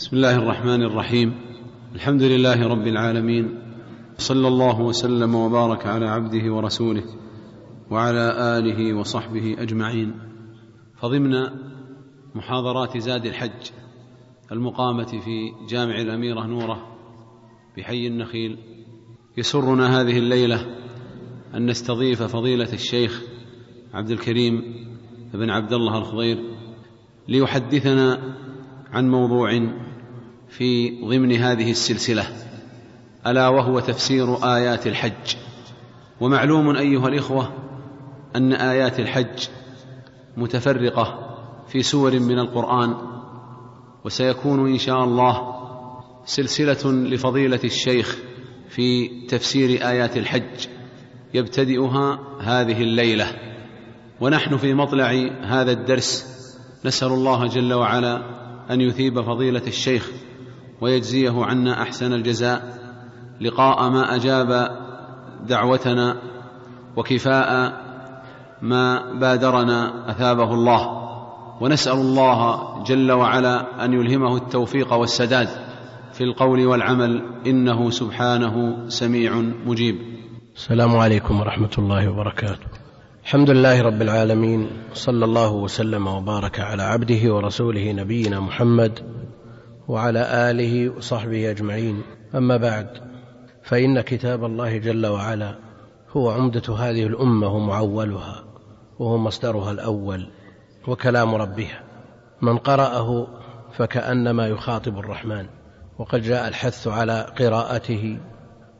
بسم الله الرحمن الرحيم. الحمد لله رب العالمين. صلى الله وسلم وبارك على عبده ورسوله وعلى آله وصحبه أجمعين. فضمن محاضرات زاد الحج المقامة في جامع الأميرة نوره بحي النخيل. يسرنا هذه الليلة أن نستضيف فضيلة الشيخ عبد الكريم بن عبد الله الخضير ليحدثنا عن موضوع في ضمن هذه السلسلة ألا وهو تفسير آيات الحج. ومعلوم أيها الإخوة أن آيات الحج متفرقة في سور من القرآن وسيكون إن شاء الله سلسلة لفضيلة الشيخ في تفسير آيات الحج يبتدئها هذه الليلة. ونحن في مطلع هذا الدرس نسأل الله جل وعلا أن يثيب فضيلة الشيخ ويجزيه عنا أحسن الجزاء. لقاء ما أجاب دعوتنا وكفاء ما بادرنا أثابه الله. ونسأل الله جل وعلا أن يلهمه التوفيق والسداد في القول والعمل. إنه سبحانه سميع مجيب. السلام عليكم ورحمة الله وبركاته. الحمد لله رب العالمين. صلى الله وسلم وبارك على عبده ورسوله نبينا محمد وعلى آله وصحبه أجمعين. أما بعد فإن كتاب الله جل وعلا هو عمدة هذه الأمة ومعولها وهو مصدرها الأول وكلام ربها. من قرأه فكأنما يخاطب الرحمن وقد جاء الحث على قراءته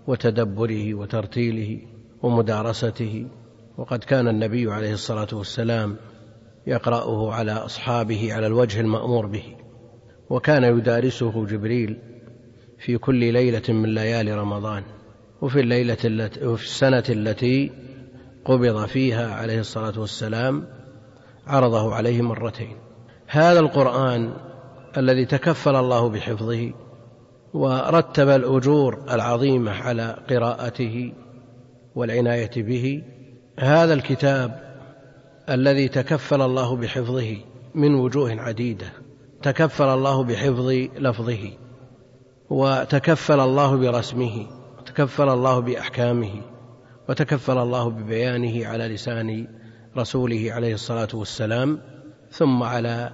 وتدبره وترتيله ومدارسته وقد كان النبي عليه الصلاة والسلام يقرأه على أصحابه على الوجه المأمور به. وكان يدارسه جبريل في كل ليلة من ليالي رمضان وفي الليلة التي وفي السنة التي قبض فيها عليه الصلاة والسلام عرضه عليه مرتين. هذا القرآن الذي تكفل الله بحفظه ورتب الأجور العظيمة على قراءته والعناية به هذا الكتاب الذي تكفل الله بحفظه من وجوه عديدة. تكفل الله بحفظ لفظه وتكفل الله برسمه وتكفل الله بأحكامه وتكفل الله ببيانه على لسان رسوله عليه الصلاة والسلام ثم على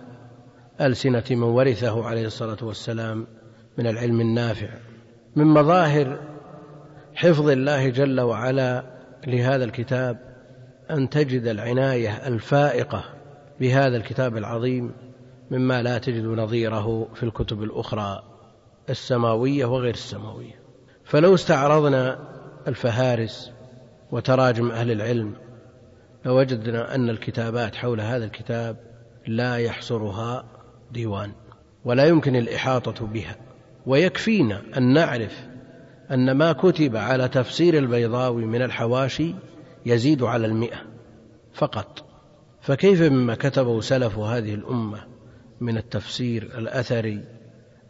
ألسنة من ورثه عليه الصلاة والسلام من العلم النافع. من مظاهر حفظ الله جل وعلا لهذا الكتاب أن تجد العناية الفائقة بهذا الكتاب العظيم. مما لا تجد نظيره في الكتب الأخرى السماوية وغير السماوية. فلو استعرضنا الفهارس وتراجم أهل العلم لوجدنا أن الكتابات حول هذا الكتاب لا يحصرها ديوان ولا يمكن الإحاطة بها. ويكفينا أن نعرف أن ما كتب على تفسير البيضاوي من الحواشي يزيد على المئة فقط. فكيف مما كتبه سلف هذه الأمة من التفسير الأثري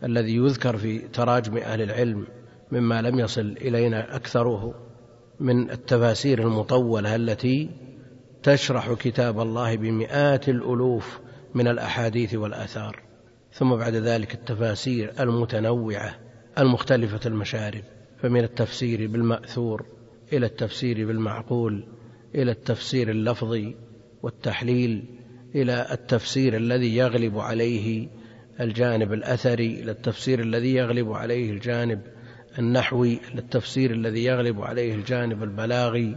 الذي يذكر في تراجم أهل العلم مما لم يصل إلينا أكثره من التفاسير المطولة التي تشرح كتاب الله بمئات الألوف من الأحاديث والآثار ثم بعد ذلك التفاسير المتنوعة المختلفة المشارب فمن التفسير بالمأثور إلى التفسير بالمعقول إلى التفسير اللفظي والتحليل إلى التفسير الذي يغلب عليه الجانب الأثري إلى التفسير الذي يغلب عليه الجانب النحوي إلى التفسير الذي يغلب عليه الجانب البلاغي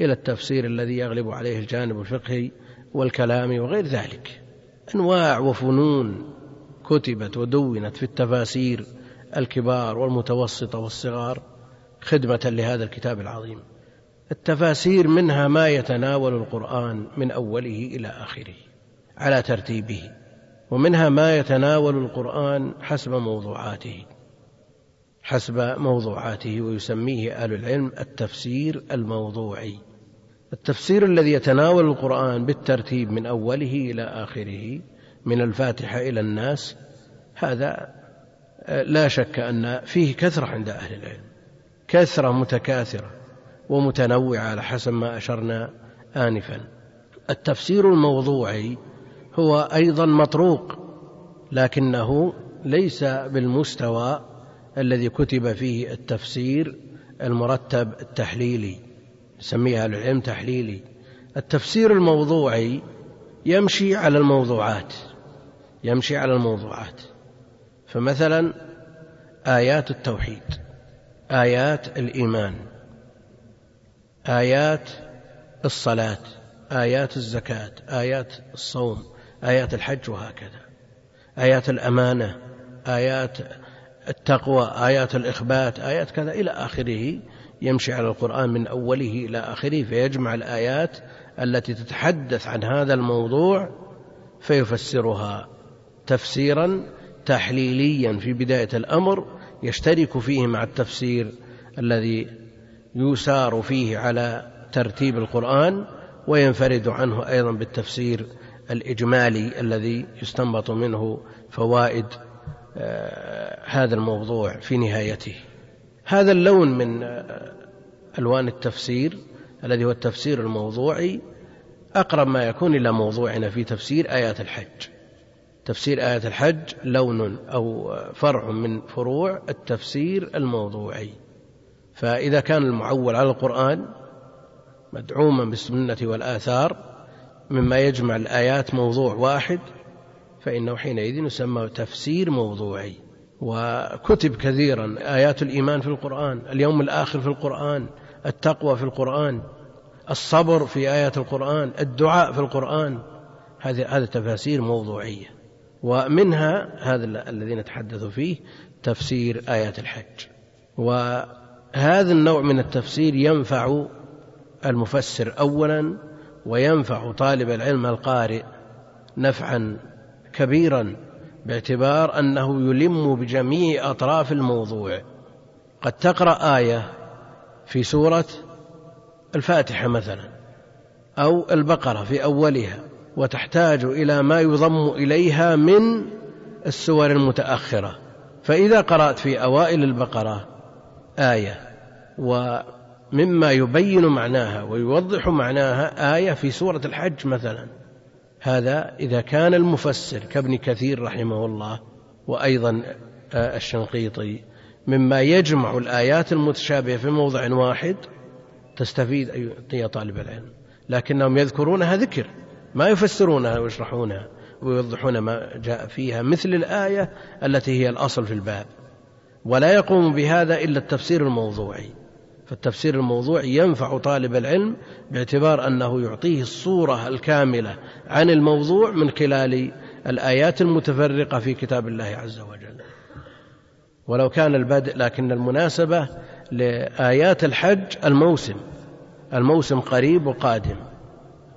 إلى التفسير الذي يغلب عليه الجانب الفقهي والكلامي وغير ذلك. أنواع وفنون كتبت ودونت في التفاسير الكبار والمتوسطة والصغار خدمة لهذا الكتاب العظيم. التفاسير منها ما يتناول القرآن من أوله إلى آخره. على ترتيبه ومنها ما يتناول القرآن حسب موضوعاته حسب موضوعاته ويسميه أهل العلم التفسير الموضوعي. التفسير الذي يتناول القرآن بالترتيب من أوله إلى آخره من الفاتحة إلى الناس هذا لا شك أن فيه كثرة عند أهل العلم كثرة متكاثرة ومتنوعة على حسب ما أشرنا انفا. التفسير الموضوعي هو أيضا مطروق لكنه ليس بالمستوى الذي كتب فيه التفسير المرتب التحليلي يسميها العلم تحليلي. التفسير الموضوعي يمشي على الموضوعات يمشي على الموضوعات. فمثلا آيات التوحيد آيات الإيمان آيات الصلاة آيات الزكاة آيات الصوم آيات الحج وهكذا. آيات الأمانة آيات التقوى آيات الإخبات آيات كذا إلى آخره يمشي على القرآن من أوله إلى آخره فيجمع الآيات التي تتحدث عن هذا الموضوع فيفسرها تفسيرا تحليليا في بداية الأمر يشترك فيه مع التفسير الذي يسار فيه على ترتيب القرآن وينفرد عنه أيضا بالتفسير الإجمالي الذي يستنبط منه فوائد آه، هذا الموضوع في نهايته. هذا اللون من آه، ألوان التفسير الذي هو التفسير الموضوعي أقرب ما يكون إلى موضوعنا في تفسير آيات الحج. تفسير آيات الحج لون أو فرع من فروع التفسير الموضوعي. فإذا كان المعول على القرآن مدعوما بالسنة والآثار مما يجمع الآيات موضوع واحد فإنه حينئذ يسمى تفسير موضوعي. وكتب كثيرا آيات الإيمان في القرآن اليوم الآخر في القرآن التقوى في القرآن الصبر في آيات القرآن الدعاء في القرآن. هذه هذه تفاسير موضوعية. ومنها هذا الذي نتحدث فيه تفسير آيات الحج. وهذا النوع من التفسير ينفع المفسر أولا وينفع طالب العلم القارئ نفعا كبيرا باعتبار أنه يلم بجميع أطراف الموضوع. قد تقرأ آية في سورة الفاتحة مثلا أو البقرة في أولها وتحتاج إلى ما يضم إليها من السور المتأخرة. فإذا قرأت في أوائل البقرة آية ومما يبين معناها ويوضح معناها آية في سورة الحج مثلا. هذا إذا كان المفسر كابن كثير رحمه الله وأيضا الشنقيطي مما يجمع الآيات المتشابهة في موضع واحد تستفيد يا طالب العلم. لكنهم يذكرونها ذكر ما يفسرونها ويشرحونها ويوضحون ما جاء فيها مثل الآية التي هي الأصل في الباب. ولا يقوم بهذا إلا التفسير الموضوعي. فالتفسير الموضوعي ينفع طالب العلم باعتبار أنه يعطيه الصورة الكاملة عن الموضوع من خلال الآيات المتفرقة في كتاب الله عز وجل. ولو كان البدء لكن المناسبة لآيات الحج الموسم الموسم قريب وقادم.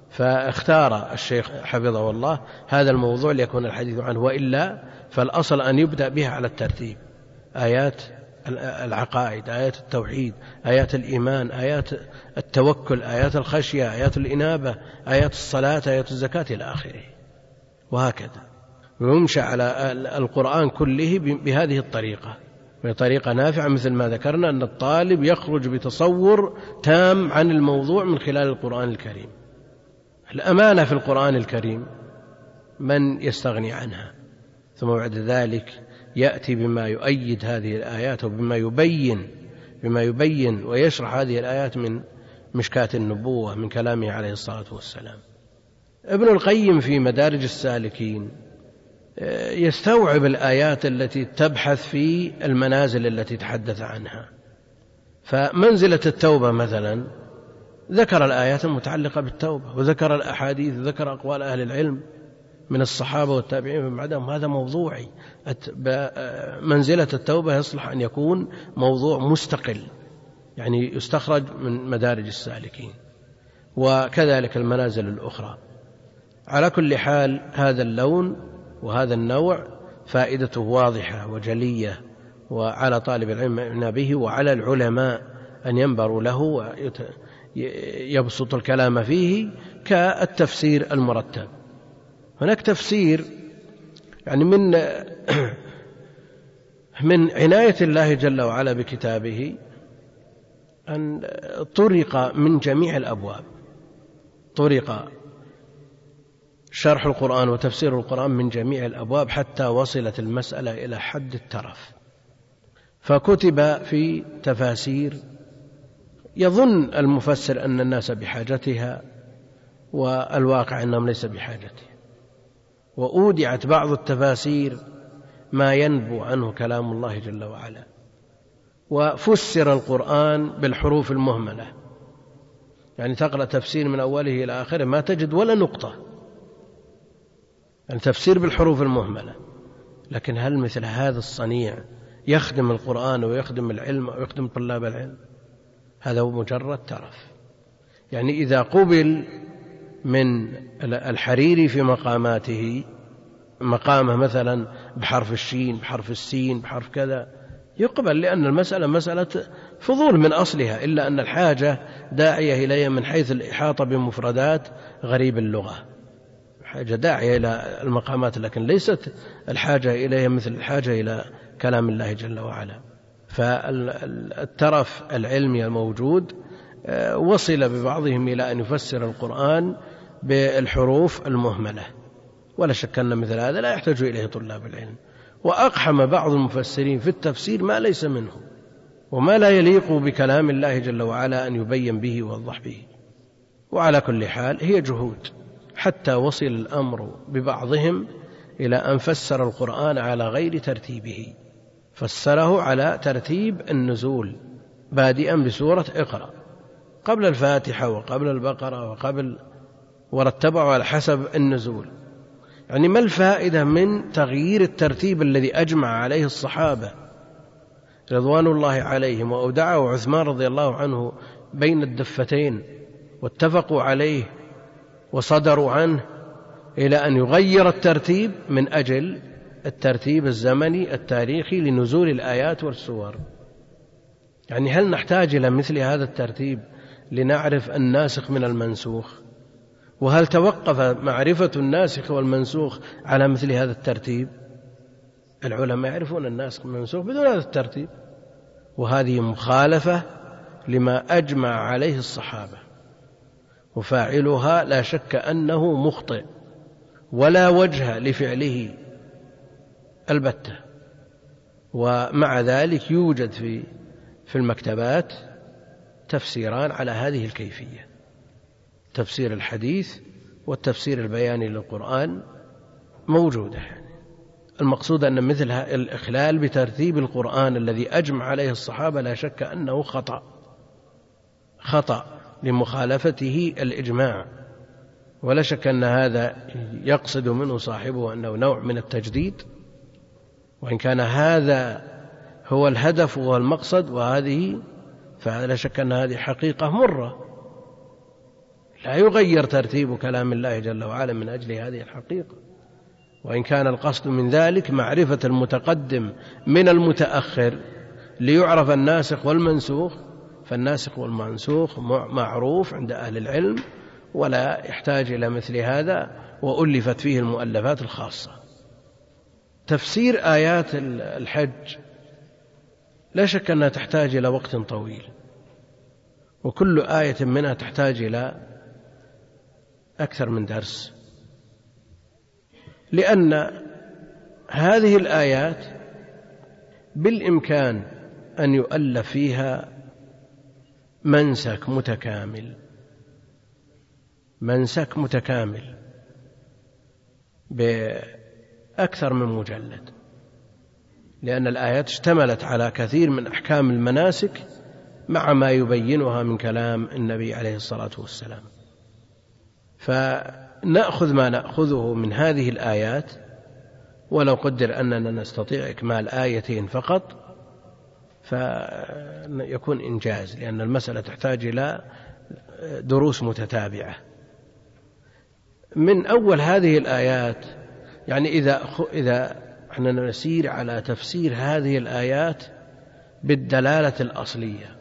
فاختار الشيخ حفظه الله هذا الموضوع ليكون الحديث عنه وإلا فالأصل أن يبدأ بها على الترتيب. آيات العقائد آيات التوحيد آيات الإيمان آيات التوكل آيات الخشية آيات الإنابة آيات الصلاة آيات الزكاة إلى آخره. وهكذا. ويمشى على القرآن كله بهذه الطريقة. بطريقة نافعة مثل ما ذكرنا أن الطالب يخرج بتصور تام عن الموضوع من خلال القرآن الكريم. الأمانة في القرآن الكريم من يستغني عنها؟ ثم بعد ذلك يأتي بما يؤيد هذه الآيات وبما يبين بما يبين ويشرح هذه الآيات من مشكاة النبوة من كلامه عليه الصلاة والسلام. ابن القيم في مدارج السالكين يستوعب الآيات التي تبحث في المنازل التي تحدث عنها. فمنزلة التوبة مثلا ذكر الآيات المتعلقة بالتوبة وذكر الأحاديث وذكر أقوال أهل العلم من الصحابة والتابعين من بعدهم. هذا موضوعي منزلة التوبة يصلح أن يكون موضوع مستقل يعني يستخرج من مدارج السالكين وكذلك المنازل الأخرى. على كل حال هذا اللون وهذا النوع فائدته واضحة وجلية وعلى طالب العلم به وعلى العلماء أن ينبروا له ويبسط الكلام فيه كالتفسير المرتب. هناك تفسير يعني من من عناية الله جل وعلا بكتابه أن طرق من جميع الأبواب. طرق شرح القرآن وتفسير القرآن من جميع الأبواب حتى وصلت المسألة إلى حد الترف. فكتب في تفاسير يظن المفسر أن الناس بحاجتها والواقع أنهم ليس بحاجتها وأودعت بعض التفاسير ما ينبو عنه كلام الله جل وعلا. وفسر القرآن بالحروف المهملة. يعني تقرأ تفسير من أوله إلى آخره ما تجد ولا نقطة. يعني تفسير بالحروف المهملة. لكن هل مثل هذا الصنيع يخدم القرآن ويخدم العلم ويخدم طلاب العلم؟ هذا هو مجرد ترف. يعني إذا قبل من الحريري في مقاماته مقامه مثلا بحرف الشين بحرف السين بحرف كذا يقبل لأن المسألة مسألة فضول من أصلها إلا أن الحاجة داعية إليها من حيث الإحاطة بمفردات غريب اللغة. حاجة داعية إلى المقامات لكن ليست الحاجة إليها مثل الحاجة إلى كلام الله جل وعلا. فالترف العلمي الموجود آه، وصل ببعضهم إلى أن يفسر القرآن بالحروف المهملة. ولا شك أن مثل هذا لا يحتاج إليه طلاب العلم. وأقحم بعض المفسرين في التفسير ما ليس منه. وما لا يليق بكلام الله جل وعلا أن يبين به ويوضح به. وعلى كل حال هي جهود. حتى وصل الأمر ببعضهم إلى أن فسر القرآن على غير ترتيبه. فسره على ترتيب النزول بادئا بسورة اقرأ. قبل الفاتحة وقبل البقرة وقبل ورتبه على حسب النزول. يعني ما الفائدة من تغيير الترتيب الذي أجمع عليه الصحابة رضوان الله عليهم وأودعه عثمان رضي الله عنه بين الدفتين واتفقوا عليه وصدروا عنه إلى أن يغير الترتيب من أجل الترتيب الزمني التاريخي لنزول الآيات والسور. يعني هل نحتاج إلى مثل هذا الترتيب لنعرف الناسخ من المنسوخ؟ وهل توقف معرفة الناسخ والمنسوخ على مثل هذا الترتيب؟ العلماء يعرفون الناسخ والمنسوخ بدون هذا الترتيب. وهذه مخالفة لما أجمع عليه الصحابة. وفاعلها لا شك أنه مخطئ ولا وجه لفعله البتة. ومع ذلك يوجد في في المكتبات تفسيران على هذه الكيفية. تفسير الحديث والتفسير البياني للقرآن موجودة المقصود أن مثل الإخلال بترتيب القرآن الذي أجمع عليه الصحابة لا شك أنه خطأ. خطأ لمخالفته الإجماع. ولا شك أن هذا يقصد منه صاحبه أنه نوع من التجديد. وإن كان هذا هو الهدف والمقصد وهذه فلا شك أن هذه حقيقة مرة. لا يغير ترتيب كلام الله جل وعلا من أجل هذه الحقيقة. وإن كان القصد من ذلك معرفة المتقدم من المتأخر ليعرف الناسخ والمنسوخ فالناسخ والمنسوخ معروف عند أهل العلم ولا يحتاج إلى مثل هذا وألفت فيه المؤلفات الخاصة. تفسير آيات الحج لا شك أنها تحتاج إلى وقت طويل وكل آية منها تحتاج إلى أكثر من درس. لأن هذه الآيات بالإمكان أن يؤلف فيها منسك متكامل. منسك متكامل بأكثر من مجلد. لأن الآيات اشتملت على كثير من أحكام المناسك مع ما يبينها من كلام النبي عليه الصلاة والسلام. فنأخذ ما نأخذه من هذه الآيات ولو قدر أننا نستطيع إكمال آيتين فقط فيكون إنجاز لأن المسألة تحتاج إلى دروس متتابعة. من أول هذه الآيات يعني إذا إذا إحنا نسير على تفسير هذه الآيات بالدلالة الأصلية.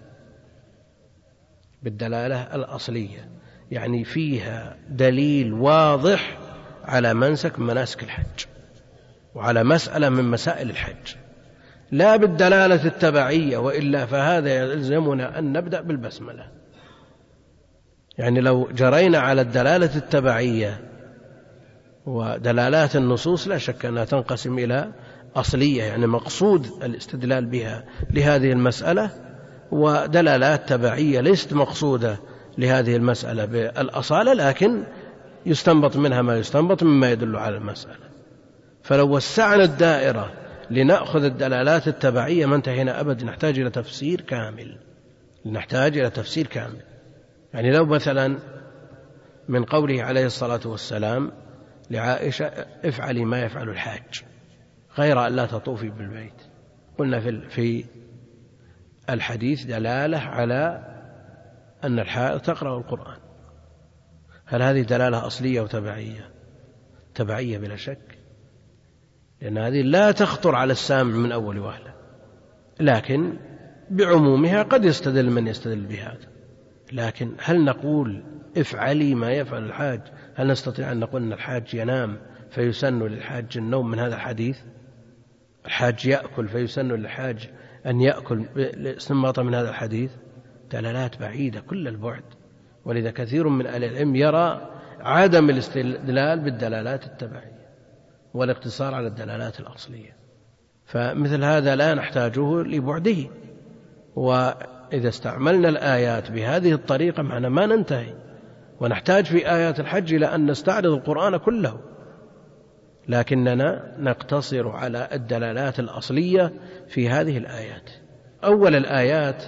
بالدلالة الأصلية. يعني فيها دليل واضح على منسك من مناسك الحج وعلى مسألة من مسائل الحج. لا بالدلالة التبعية وإلا فهذا يلزمنا أن نبدأ بالبسملة. يعني لو جرينا على الدلالة التبعية ودلالات النصوص لا شك أنها تنقسم إلى أصلية يعني مقصود الاستدلال بها لهذه المسألة ودلالات تبعية ليست مقصودة. لهذه المسألة بالأصالة لكن يستنبط منها ما يستنبط مما يدل على المسألة. فلو وسعنا الدائرة لنأخذ الدلالات التبعية ما انتهينا أبدا. نحتاج إلى تفسير كامل. نحتاج إلى تفسير كامل. يعني لو مثلا من قوله عليه الصلاة والسلام لعائشة افعلي ما يفعل الحاج غير أن لا تطوفي بالبيت. قلنا في الحديث دلالة على أن الحائض تقرأ القرآن. هل هذه دلالة أصلية وتبعية تبعية؟ بلا شك. لأن هذه لا تخطر على السامع من أول وهلة. لكن بعمومها قد يستدل من يستدل بهذا لكن هل نقول افعلي ما يفعل الحاج؟ هل نستطيع أن نقول أن الحاج ينام فيسن للحاج النوم من هذا الحديث؟ الحاج يأكل فيسن للحاج أن يأكل استنباطا من هذا الحديث؟ دلالات بعيدة كل البعد. ولذا كثير من أهل العلم يرى عدم الاستدلال بالدلالات التبعية والاقتصار على الدلالات الأصلية. فمثل هذا لا نحتاجه لبعده. وإذا استعملنا الآيات بهذه الطريقة معنا ما ننتهي. ونحتاج في آيات الحج إلى أن نستعرض القرآن كله. لكننا نقتصر على الدلالات الأصلية في هذه الآيات. أول الآيات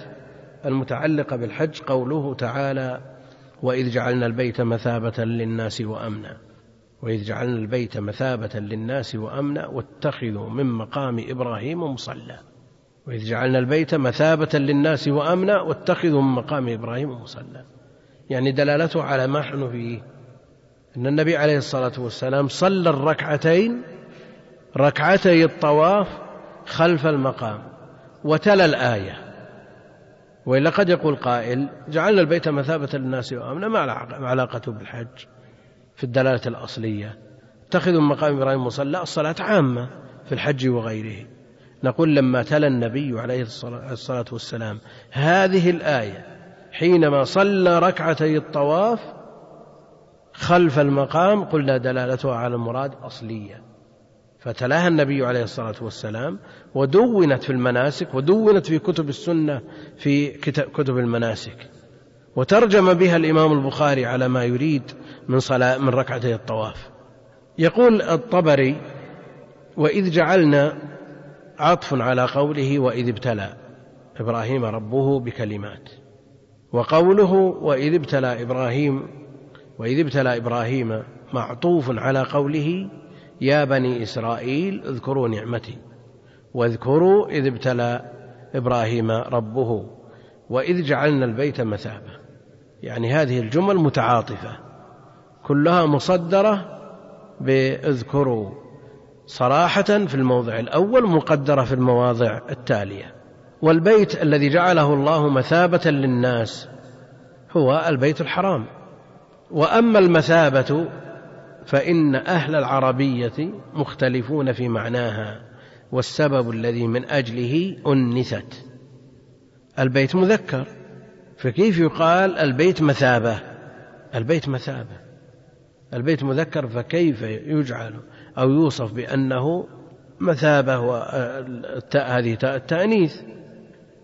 المتعلقة بالحج قوله تعالى وإذ جعلنا البيت مثابة للناس وأمنا. وإذ جعلنا البيت مثابة للناس وأمنا واتخذوا من مقام إبراهيم مصلى. وإذ جعلنا البيت مثابة للناس وأمنا واتخذوا من مقام إبراهيم مصلى. يعني دلالته على ما نحن فيه. أن النبي عليه الصلاة والسلام صلى الركعتين ركعتي الطواف خلف المقام وتلا الآية. وإلا قد يقول قائل جعلنا البيت مثابة للناس وأمنا ما علاقته بالحج في الدلالة الأصلية. اتخذوا من مقام إبراهيم مصلى الصلاة عامة في الحج وغيره. نقول لما تلا النبي عليه الصلاة والسلام هذه الآية حينما صلى ركعتي الطواف خلف المقام قلنا دلالتها على المراد أصلية. فتلاها النبي عليه الصلاة والسلام ودونت في المناسك ودونت في كتب السنة في كتب المناسك. وترجم بها الإمام البخاري على ما يريد من صلاة من ركعتي الطواف. يقول الطبري وإذ جعلنا عطف على قوله وإذ ابتلى إبراهيم ربه بكلمات. وقوله وإذ ابتلى إبراهيم وإذ ابتلى إبراهيم معطوف على قوله يا بني إسرائيل اذكروا نعمتي واذكروا إذ ابتلى إبراهيم ربه وإذ جعلنا البيت مثابة. يعني هذه الجمل متعاطفة كلها مصدرة بإذكروا. صراحة في الموضع الأول مقدرة في المواضع التالية. والبيت الذي جعله الله مثابة للناس هو البيت الحرام. وأما المثابة فإن أهل العربية مختلفون في معناها والسبب الذي من أجله أنست. البيت مذكر فكيف يقال البيت مثابة؟ البيت مثابة. البيت مذكر فكيف يجعل أو يوصف بأنه مثابة والتاء هذه تاء التأنيث.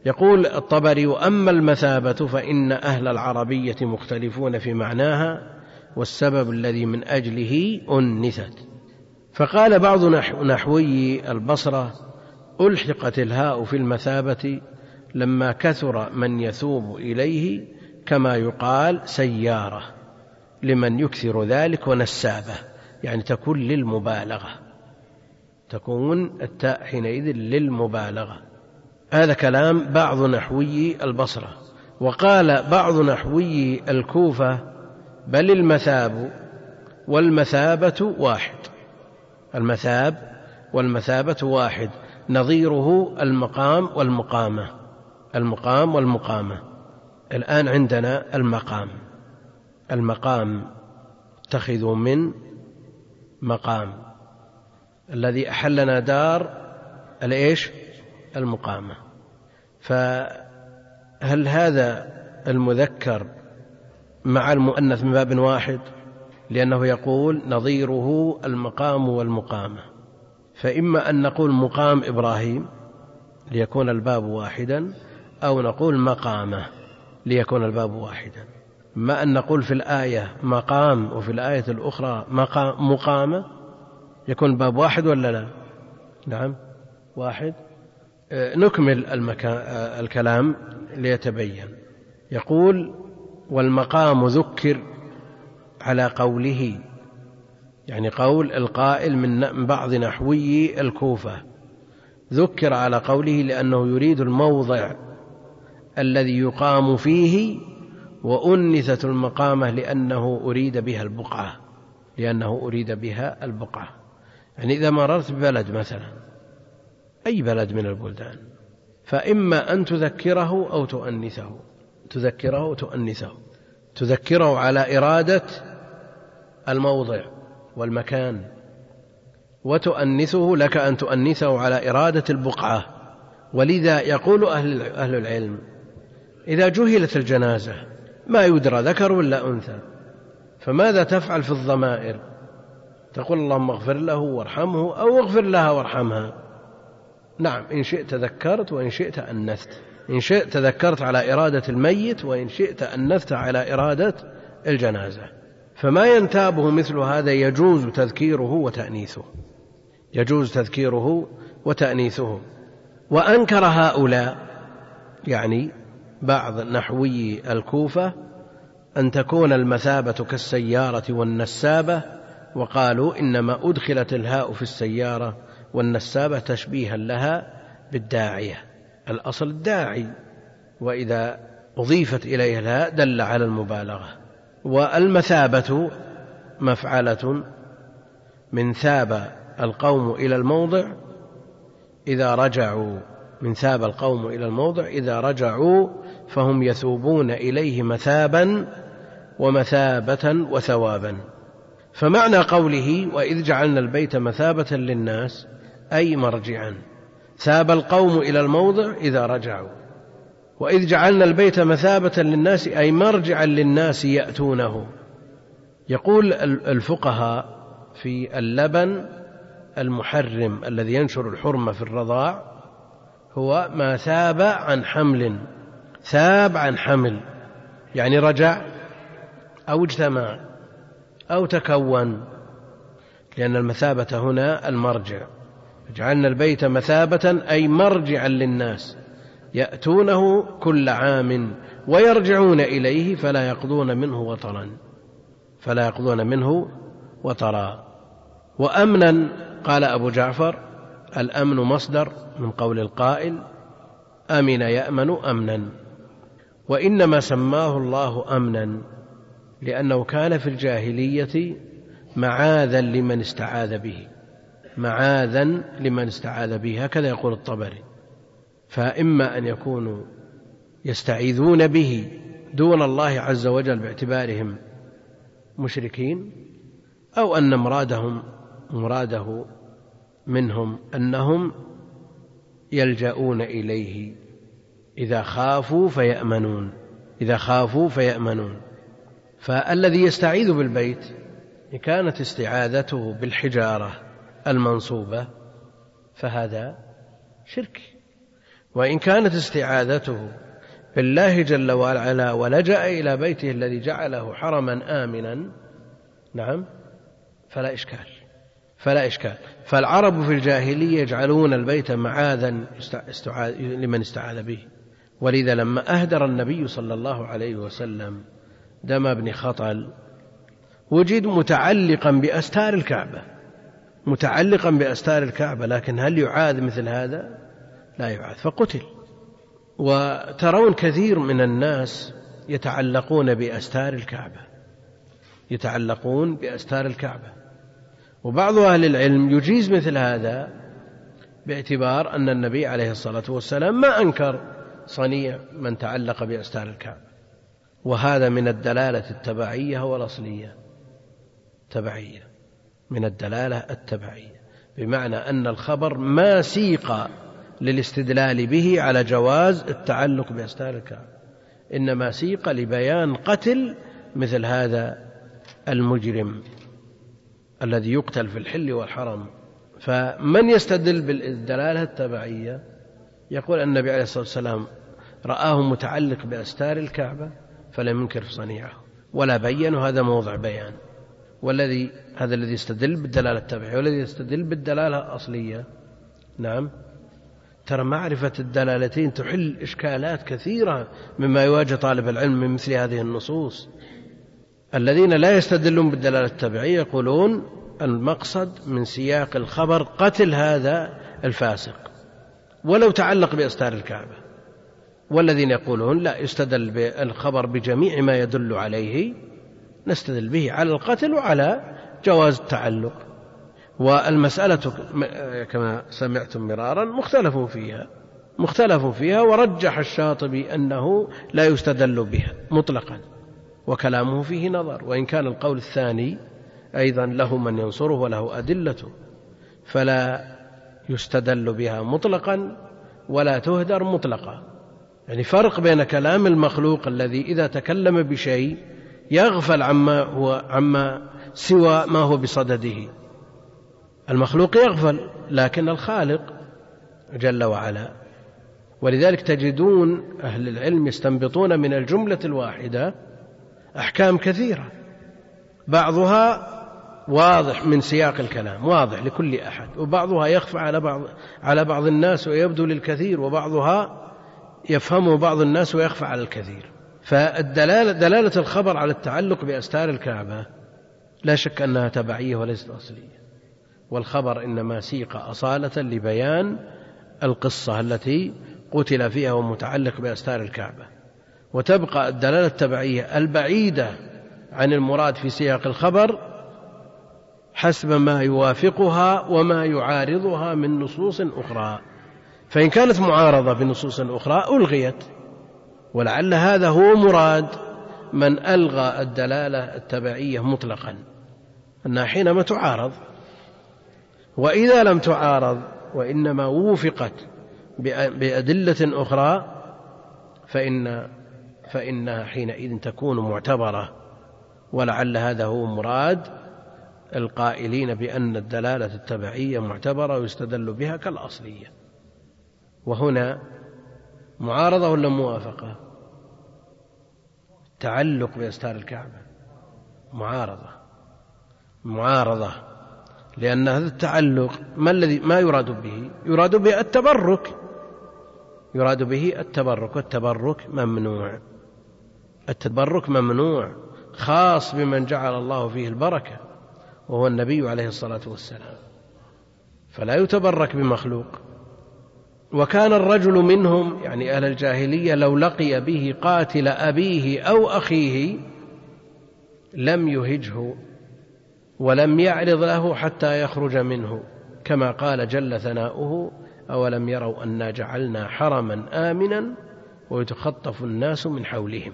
يقول الطبري وأما المثابة فإن أهل العربية مختلفون في معناها والسبب الذي من أجله انثت فقال بعض نحوي البصرة ألحقت الهاء في المثابة لما كثر من يثوب إليه كما يقال سيارة لمن يكثر ذلك ونسابة يعني تكون للمبالغة. تكون التاء حينئذ للمبالغة. هذا كلام بعض نحوي البصرة. وقال بعض نحوي الكوفة بل المثاب والمثابة واحد. المثاب والمثابة واحد. نظيره المقام والمقامة. المقام والمقامة. الآن عندنا المقام. المقام اتخذوا من مقام. الذي أحلنا دار الإيش؟ المقامة. فهل هذا المذكر مع المؤنث من باب واحد لأنه يقول نظيره المقام والمقامة. فإما أن نقول مقام إبراهيم ليكون الباب واحدا أو نقول مقامة ليكون الباب واحدا. ما أن نقول في الآية مقام وفي الآية الأخرى مقام مقامة يكون الباب واحد ولا لا؟ نعم واحد. آه، نكمل المكان آه، الكلام ليتبين. يقول والمقام ذكر على قوله يعني قول القائل من بعض نحوي الكوفة. ذكر على قوله لأنه يريد الموضع الذي يقام فيه وأنثت المقامة لأنه أريد بها البقعة لأنه أريد بها البقعة. يعني إذا مررت ببلد مثلا أي بلد من البلدان فإما أن تذكره أو تؤنثه. تذكره أو تؤنثه تذكره على إرادة الموضع والمكان. وتؤنثه لك أن تؤنثه على إرادة البقعة. ولذا يقول أهل أهل العلم إذا جهلت الجنازة ما يدرى ذكر ولا أنثى. فماذا تفعل في الضمائر؟ تقول اللهم اغفر له وارحمه أو اغفر لها وارحمها. نعم إن شئت ذكرت وإن شئت أنثت. إن شئت تذكرت على إرادة الميت وإن شئت أنثت على إرادة الجنازة. فما ينتابه مثل هذا يجوز تذكيره وتأنيثه. يجوز تذكيره وتأنيثه. وأنكر هؤلاء يعني بعض نحوي الكوفة أن تكون المثابة كالسيارة والنسابة وقالوا إنما أدخلت الهاء في السيارة والنسابة تشبيها لها بالداعية. الأصل الداعي وإذا أضيفت إليها الهاء دل على المبالغة. والمثابة مفعلة من ثاب القوم إلى الموضع إذا رجعوا من ثاب القوم إلى الموضع إذا رجعوا فهم يثوبون إليه مثابا ومثابة وثوابا. فمعنى قوله وإذ جعلنا البيت مثابة للناس أي مرجعا ثاب القوم إلى الموضع إذا رجعوا. وإذ جعلنا البيت مثابة للناس أي مرجعا للناس يأتونه. يقول الفقهاء في اللبن المحرم الذي ينشر الحرمة في الرضاع هو ما ثاب عن حمل ثاب عن حمل يعني رجع أو اجتمع أو تكون لأن المثابة هنا المرجع. جعلنا البيت مثابة أي مرجعا للناس يأتونه كل عام ويرجعون إليه فلا يقضون منه وطرا. فلا يقضون منه وطرا. وأمنا قال أبو جعفر الأمن مصدر من قول القائل أمن يأمن أمنا. وإنما سماه الله أمنا لأنه كان في الجاهلية معاذا لمن استعاذ به. معاذا لمن استعاذ به؟ هكذا يقول الطبري. فإما أن يكونوا يستعيذون به دون الله عز وجل باعتبارهم مشركين أو أن مرادهم مراده منهم أنهم يلجؤون إليه. إذا خافوا فيأمنون. إذا خافوا فيأمنون. فالذي يستعيذ بالبيت كانت استعاذته بالحجارة المنصوبة فهذا شرك. وإن كانت استعاذته بالله جل وعلا ولجأ إلى بيته الذي جعله حرما آمنا نعم فلا إشكال فلا إشكال. فالعرب في الجاهلية يجعلون البيت معاذا لمن استعاذ به. ولذا لما أهدر النبي صلى الله عليه وسلم دم ابن خطل وجد متعلقا بأستار الكعبة. متعلقا بأستار الكعبة لكن هل يعاد مثل هذا؟ لا يعاد فقتل. وترون كثير من الناس يتعلقون بأستار الكعبة يتعلقون بأستار الكعبة. وبعض أهل العلم يجيز مثل هذا باعتبار أن النبي عليه الصلاة والسلام ما أنكر صنيع من تعلق بأستار الكعبة. وهذا من الدلالة التبعية والأصلية. تبعية. من الدلالة التبعية بمعنى أن الخبر ما سيق للاستدلال به على جواز التعلق بأستار الكعبة إنما سيق لبيان قتل مثل هذا المجرم الذي يقتل في الحل والحرم. فمن يستدل بالدلالة التبعية؟ يقول النبي عليه الصلاة والسلام رآه متعلق بأستار الكعبة فلم ينكر صنيعه ولا بين وهذا موضع بيان. والذي هذا الذي يستدل بالدلالة التبعية والذي يستدل بالدلالة الأصلية. نعم. ترى معرفة الدلالتين تحل إشكالات كثيرة مما يواجه طالب العلم من مثل هذه النصوص. الذين لا يستدلون بالدلالة التبعية يقولون المقصد من سياق الخبر قتل هذا الفاسق. ولو تعلق بأستار الكعبة. والذين يقولون لا يستدل بالخبر بجميع ما يدل عليه نستدل به على القتل وعلى جواز التعلق. والمسألة كما سمعتم مرارا مختلف فيها مختلف فيها ورجح الشاطبي أنه لا يستدل بها مطلقا وكلامه فيه نظر. وإن كان القول الثاني أيضا له من ينصره وله أدلته فلا يستدل بها مطلقا ولا تهدر مطلقا. يعني فرق بين كلام المخلوق الذي إذا تكلم بشيء يغفل عما هو عما سوى ما هو بصدده. المخلوق يغفل لكن الخالق جل وعلا. ولذلك تجدون أهل العلم يستنبطون من الجملة الواحدة أحكام كثيرة. بعضها واضح من سياق الكلام واضح لكل أحد وبعضها يخفى على بعض على بعض الناس ويبدو للكثير وبعضها يفهمه بعض الناس ويخفى على الكثير. فالدلالة دلالة الخبر على التعلق بأستار الكعبة لا شك أنها تبعية وليست أصلية. والخبر إنما سيق أصالة لبيان القصة التي قتل فيها ومتعلق بأستار الكعبة. وتبقى الدلالة التبعية البعيدة عن المراد في سياق الخبر حسب ما يوافقها وما يعارضها من نصوص أخرى. فإن كانت معارضة بنصوص أخرى ألغيت. ولعل هذا هو مراد من ألغى الدلالة التبعية مطلقا أنها حينما تعارض. وإذا لم تعارض وإنما وفقت بأدلة أخرى فإن فإنها حينئذ تكون معتبرة. ولعل هذا هو مراد القائلين بأن الدلالة التبعية معتبرة ويستدل بها كالأصلية. وهنا معارضة ولا موافقة؟ تعلق بأستار الكعبة. معارضة. معارضة. لأن هذا التعلق ما الذي ما يراد به؟ يراد به التبرك. يراد به التبرك. والتبرك ممنوع. التبرك ممنوع خاص بمن جعل الله فيه البركة وهو النبي عليه الصلاة والسلام. فلا يتبرك بمخلوق. وكان الرجل منهم يعني أهل الجاهلية لو لقي به قاتل أبيه أو أخيه لم يهجه ولم يعرض له حتى يخرج منه كما قال جل ثناؤه أولم يروا أنا جعلنا حرما آمنا ويتخطف الناس من حولهم؟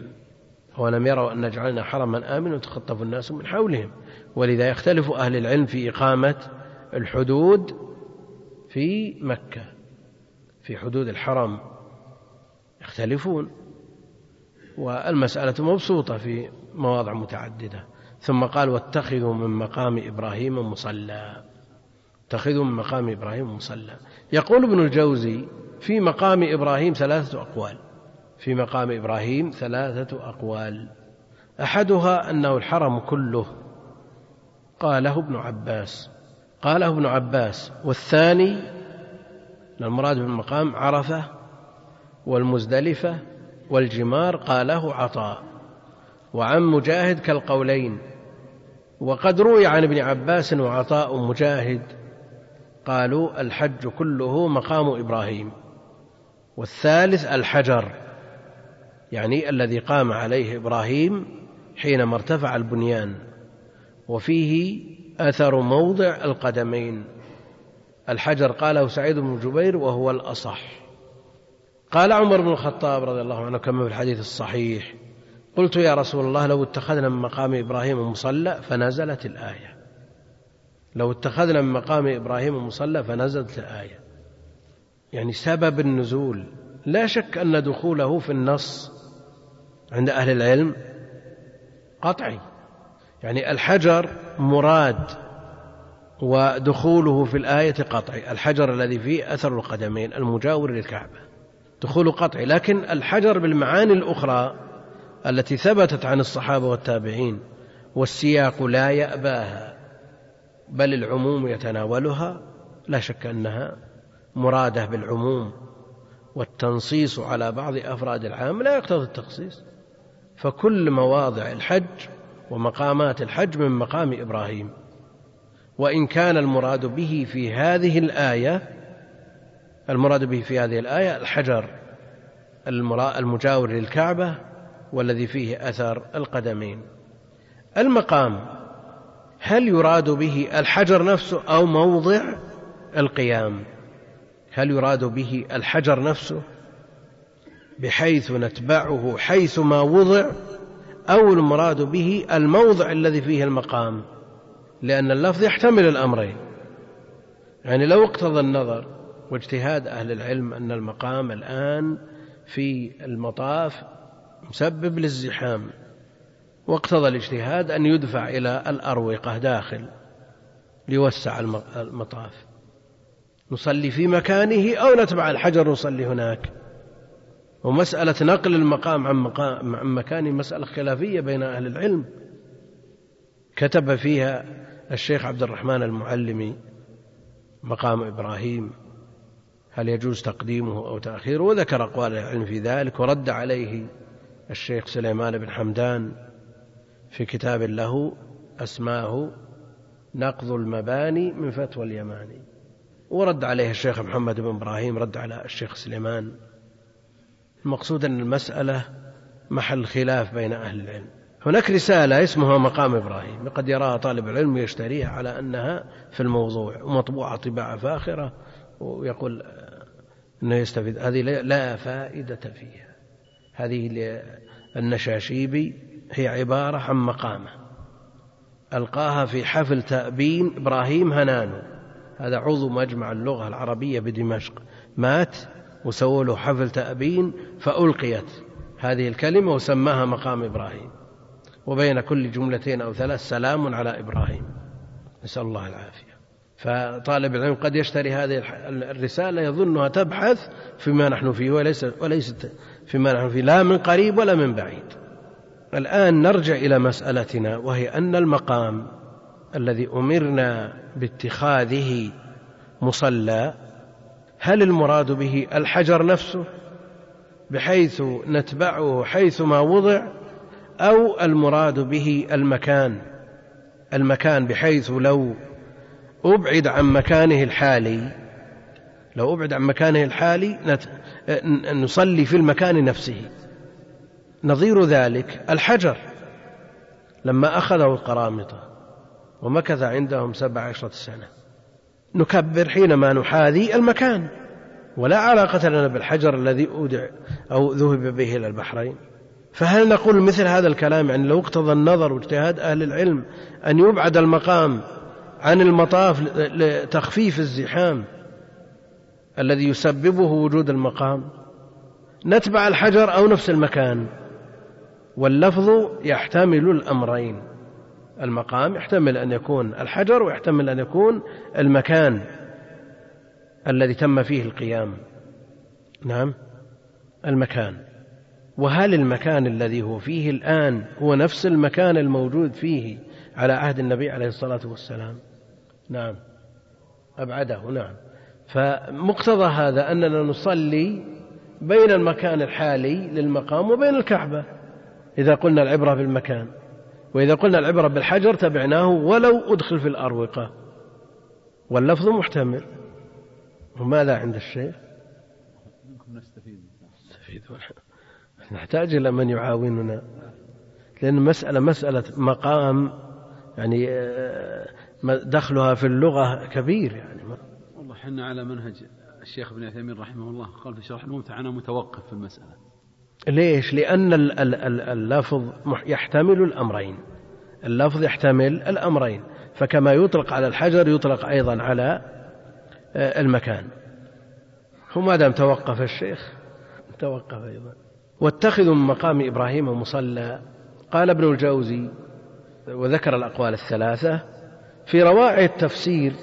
أولم يروا أن جعلنا حرما آمنا ويتخطف الناس من حولهم؟ ولذا يختلف أهل العلم في إقامة الحدود في مكة. في حدود الحرم يختلفون والمسألة مبسوطة في مواضع متعددة. ثم قال واتخذوا من مقام إبراهيم مصلى. اتخذوا من مقام إبراهيم مصلى. يقول ابن الجوزي في مقام إبراهيم ثلاثة أقوال. في مقام إبراهيم ثلاثة أقوال. أحدها أنه الحرم كله. قاله ابن عباس. قاله ابن عباس. والثاني المراد بالمقام عرفة والمزدلفة والجمار قاله عطاء. وعن مجاهد كالقولين. وقد روي عن ابن عباس وعطاء مجاهد قالوا الحج كله مقام إبراهيم. والثالث الحجر يعني الذي قام عليه إبراهيم حينما ارتفع البنيان. وفيه أثر موضع القدمين. الحجر قاله سعيد بن جبير وهو الأصح. قال عمر بن الخطاب رضي الله عنه كما في الحديث الصحيح قلت يا رسول الله لو اتخذنا من مقام إبراهيم مصلى فنزلت الآية. لو اتخذنا من مقام إبراهيم مصلى فنزلت الآية. يعني سبب النزول. لا شك أن دخوله في النص عند أهل العلم قطعي. يعني الحجر مراد ودخوله في الآية قطعي الحجر الذي فيه أثر القدمين المجاور للكعبة. دخول قطعي لكن الحجر بالمعاني الأخرى التي ثبتت عن الصحابة والتابعين والسياق لا يأباها بل العموم يتناولها لا شك أنها مرادة بالعموم والتنصيص على بعض أفراد العام لا يقتضي التخصيص. فكل مواضع الحج ومقامات الحج من مقام إبراهيم. وإن كان المراد به في هذه الآية المراد به في هذه الآية الحجر المجاور للكعبة والذي فيه أثر القدمين. المقام هل يراد به الحجر نفسه أو موضع القيام؟ هل يراد به الحجر نفسه بحيث نتبعه حيث ما وضع أو المراد به الموضع الذي فيه المقام؟ لأن اللفظ يحتمل الأمرين. يعني لو اقتضى النظر واجتهاد أهل العلم أن المقام الآن في المطاف مسبب للزحام واقتضى الاجتهاد أن يدفع إلى الأروقة داخل ليوسع المطاف. نصلي في مكانه أو نتبع الحجر نصلي هناك. ومسألة نقل المقام عن, مقام عن مكانه مسألة خلافية بين أهل العلم. كتب فيها الشيخ عبد الرحمن المعلمي مقام إبراهيم. هل يجوز تقديمه أو تأخيره؟ وذكر أقوال العلم في ذلك ورد عليه الشيخ سليمان بن حمدان في كتاب له أسماه نقض المباني من فتوى اليماني. ورد عليه الشيخ محمد بن إبراهيم رد على الشيخ سليمان. المقصود أن المسألة محل خلاف بين أهل العلم. هناك رسالة اسمها مقام إبراهيم قد يراها طالب العلم ويشتريها على أنها في الموضوع ومطبوعة طباعة فاخرة ويقول أنه يستفيد. هذه لا فائدة فيها. هذه النشاشيبي هي عبارة عن مقامة. ألقاها في حفل تأبين إبراهيم هنانو. هذا عضو مجمع اللغة العربية بدمشق. مات وسووا له حفل تأبين فألقيت هذه الكلمة وسماها مقام إبراهيم. وبين كل جملتين أو ثلاث سلام على إبراهيم. نسأل الله العافية. فطالب العلم قد يشتري هذه الرسالة يظنها تبحث فيما نحن فيه وليس وليست فيما نحن فيه لا من قريب ولا من بعيد. الآن نرجع إلى مسألتنا وهي أن المقام الذي أمرنا باتخاذه مصلى هل المراد به الحجر نفسه؟ بحيث نتبعه حيث ما وضع أو المراد به المكان المكان بحيث لو أبعد عن مكانه الحالي لو أبعد عن مكانه الحالي نصلي في المكان نفسه. نظير ذلك الحجر. لما أخذه القرامطة ومكث عندهم سبع عشرة سنة نكبر حينما نحاذي المكان. ولا علاقة لنا بالحجر الذي أودع أو ذهب به إلى البحرين. فهل نقول مثل هذا الكلام؟ يعني لو اقتضى النظر واجتهاد أهل العلم أن يبعد المقام عن المطاف لتخفيف الزحام الذي يسببه وجود المقام. نتبع الحجر أو نفس المكان. واللفظ يحتمل الأمرين. المقام يحتمل أن يكون الحجر ويحتمل أن يكون المكان الذي تم فيه القيام. نعم. المكان. وهل المكان الذي هو فيه الآن هو نفس المكان الموجود فيه على عهد النبي عليه الصلاة والسلام؟ نعم. أبعده نعم. فمقتضى هذا أننا نصلي بين المكان الحالي للمقام وبين الكعبة إذا قلنا العبرة بالمكان. وإذا قلنا العبرة بالحجر تبعناه ولو أدخل في الأروقة. واللفظ محتمل. وماذا عند الشيخ؟ نستفيد. نستفيد. نحتاج إلى من يعاوننا. لأن مسألة مسألة مقام يعني آه، دخلها في اللغة كبير يعني. والله حنا على منهج الشيخ ابن عثيمين رحمه الله قال في شرح الممتع أنا متوقف في المسألة. ليش؟ لأن اللفظ يحتمل الأمرين. اللفظ يحتمل الأمرين. فكما يطلق على الحجر يطلق أيضا على آه، المكان. وما دام توقف الشيخ توقف أيضا. واتخذوا من مقام إبراهيم مصلى. قال ابن الجوزي وذكر الأقوال الثلاثة في روائع التفسير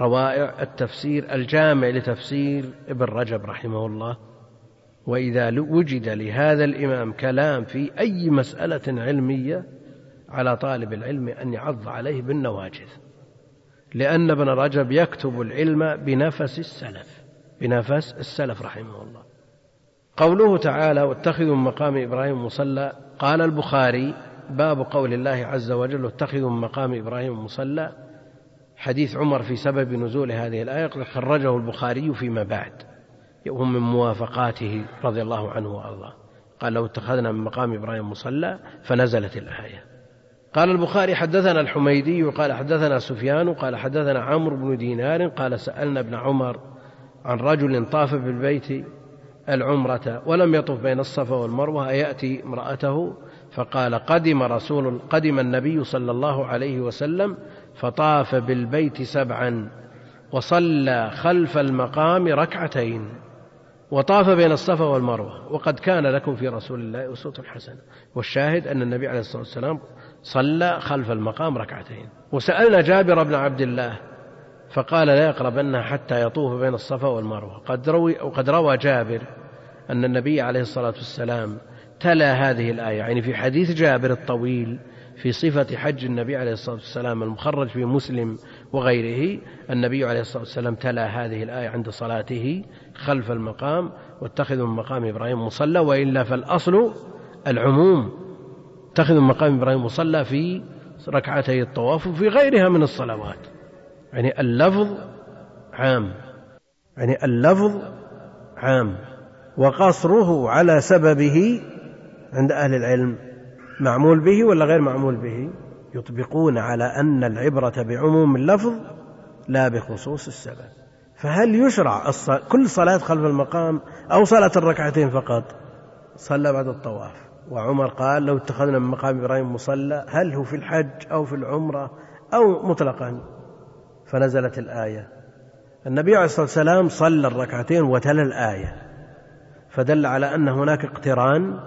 روائع التفسير الجامع لتفسير ابن رجب رحمه الله. وإذا وجد لهذا الإمام كلام في أي مسألة علمية على طالب العلم أن يعض عليه بالنواجذ. لأن ابن رجب يكتب العلم بنفس السلف بنفس السلف رحمه الله. قوله تعالى واتخذوا من مقام إبراهيم مصلى قال البخاري باب قول الله عز وجل واتخذوا من مقام إبراهيم مصلى حديث عمر في سبب نزول هذه الآية خرجه البخاري فيما بعد وهو من موافقاته رضي الله عنه وأرضاه. قال لو اتخذنا من مقام إبراهيم مصلى فنزلت الآية. قال البخاري حدثنا الحميدي قال حدثنا سفيان قال حدثنا عمرو بن دينار قال سألنا ابن عمر عن رجل طاف بالبيت العمرة ولم يطف بين الصفا والمروة أيأتي امرأته؟ فقال قدم رسول قدم النبي صلى الله عليه وسلم فطاف بالبيت سبعا وصلى خلف المقام ركعتين وطاف بين الصفا والمروة. وقد كان لكم في رسول الله أسوة حسنة. والشاهد أن النبي عليه الصلاة والسلام صلى خلف المقام ركعتين. وسألنا جابر بن عبد الله فقال لا يقربنها حتى يطوف بين الصفا والمروة. قد روي وقد روى جابر أن النبي عليه الصلاة والسلام تلا هذه الآية يعني في حديث جابر الطويل في صفة حج النبي عليه الصلاة والسلام المخرج في مسلم وغيره النبي عليه الصلاة والسلام تلا هذه الآية عند صلاته خلف المقام واتخذوا من مقام إبراهيم مصلى وإلا فالأصل العموم. اتخذوا من مقام إبراهيم مصلى في ركعتي الطواف وفي غيرها من الصلوات. يعني اللفظ عام. يعني اللفظ عام. وقصره على سببه عند أهل العلم. معمول به ولا غير معمول به؟ يطبقون على أن العبرة بعموم اللفظ لا بخصوص السبب. فهل يشرع كل صلاة خلف المقام أو صلاة الركعتين فقط؟ صلى بعد الطواف. وعمر قال لو اتخذنا من مقام إبراهيم مصلى هل هو في الحج أو في العمرة أو مطلقا؟ فنزلت الآية. النبي عليه الصلاة والسلام صلى الركعتين وتلا الآية فدل على أن هناك اقتران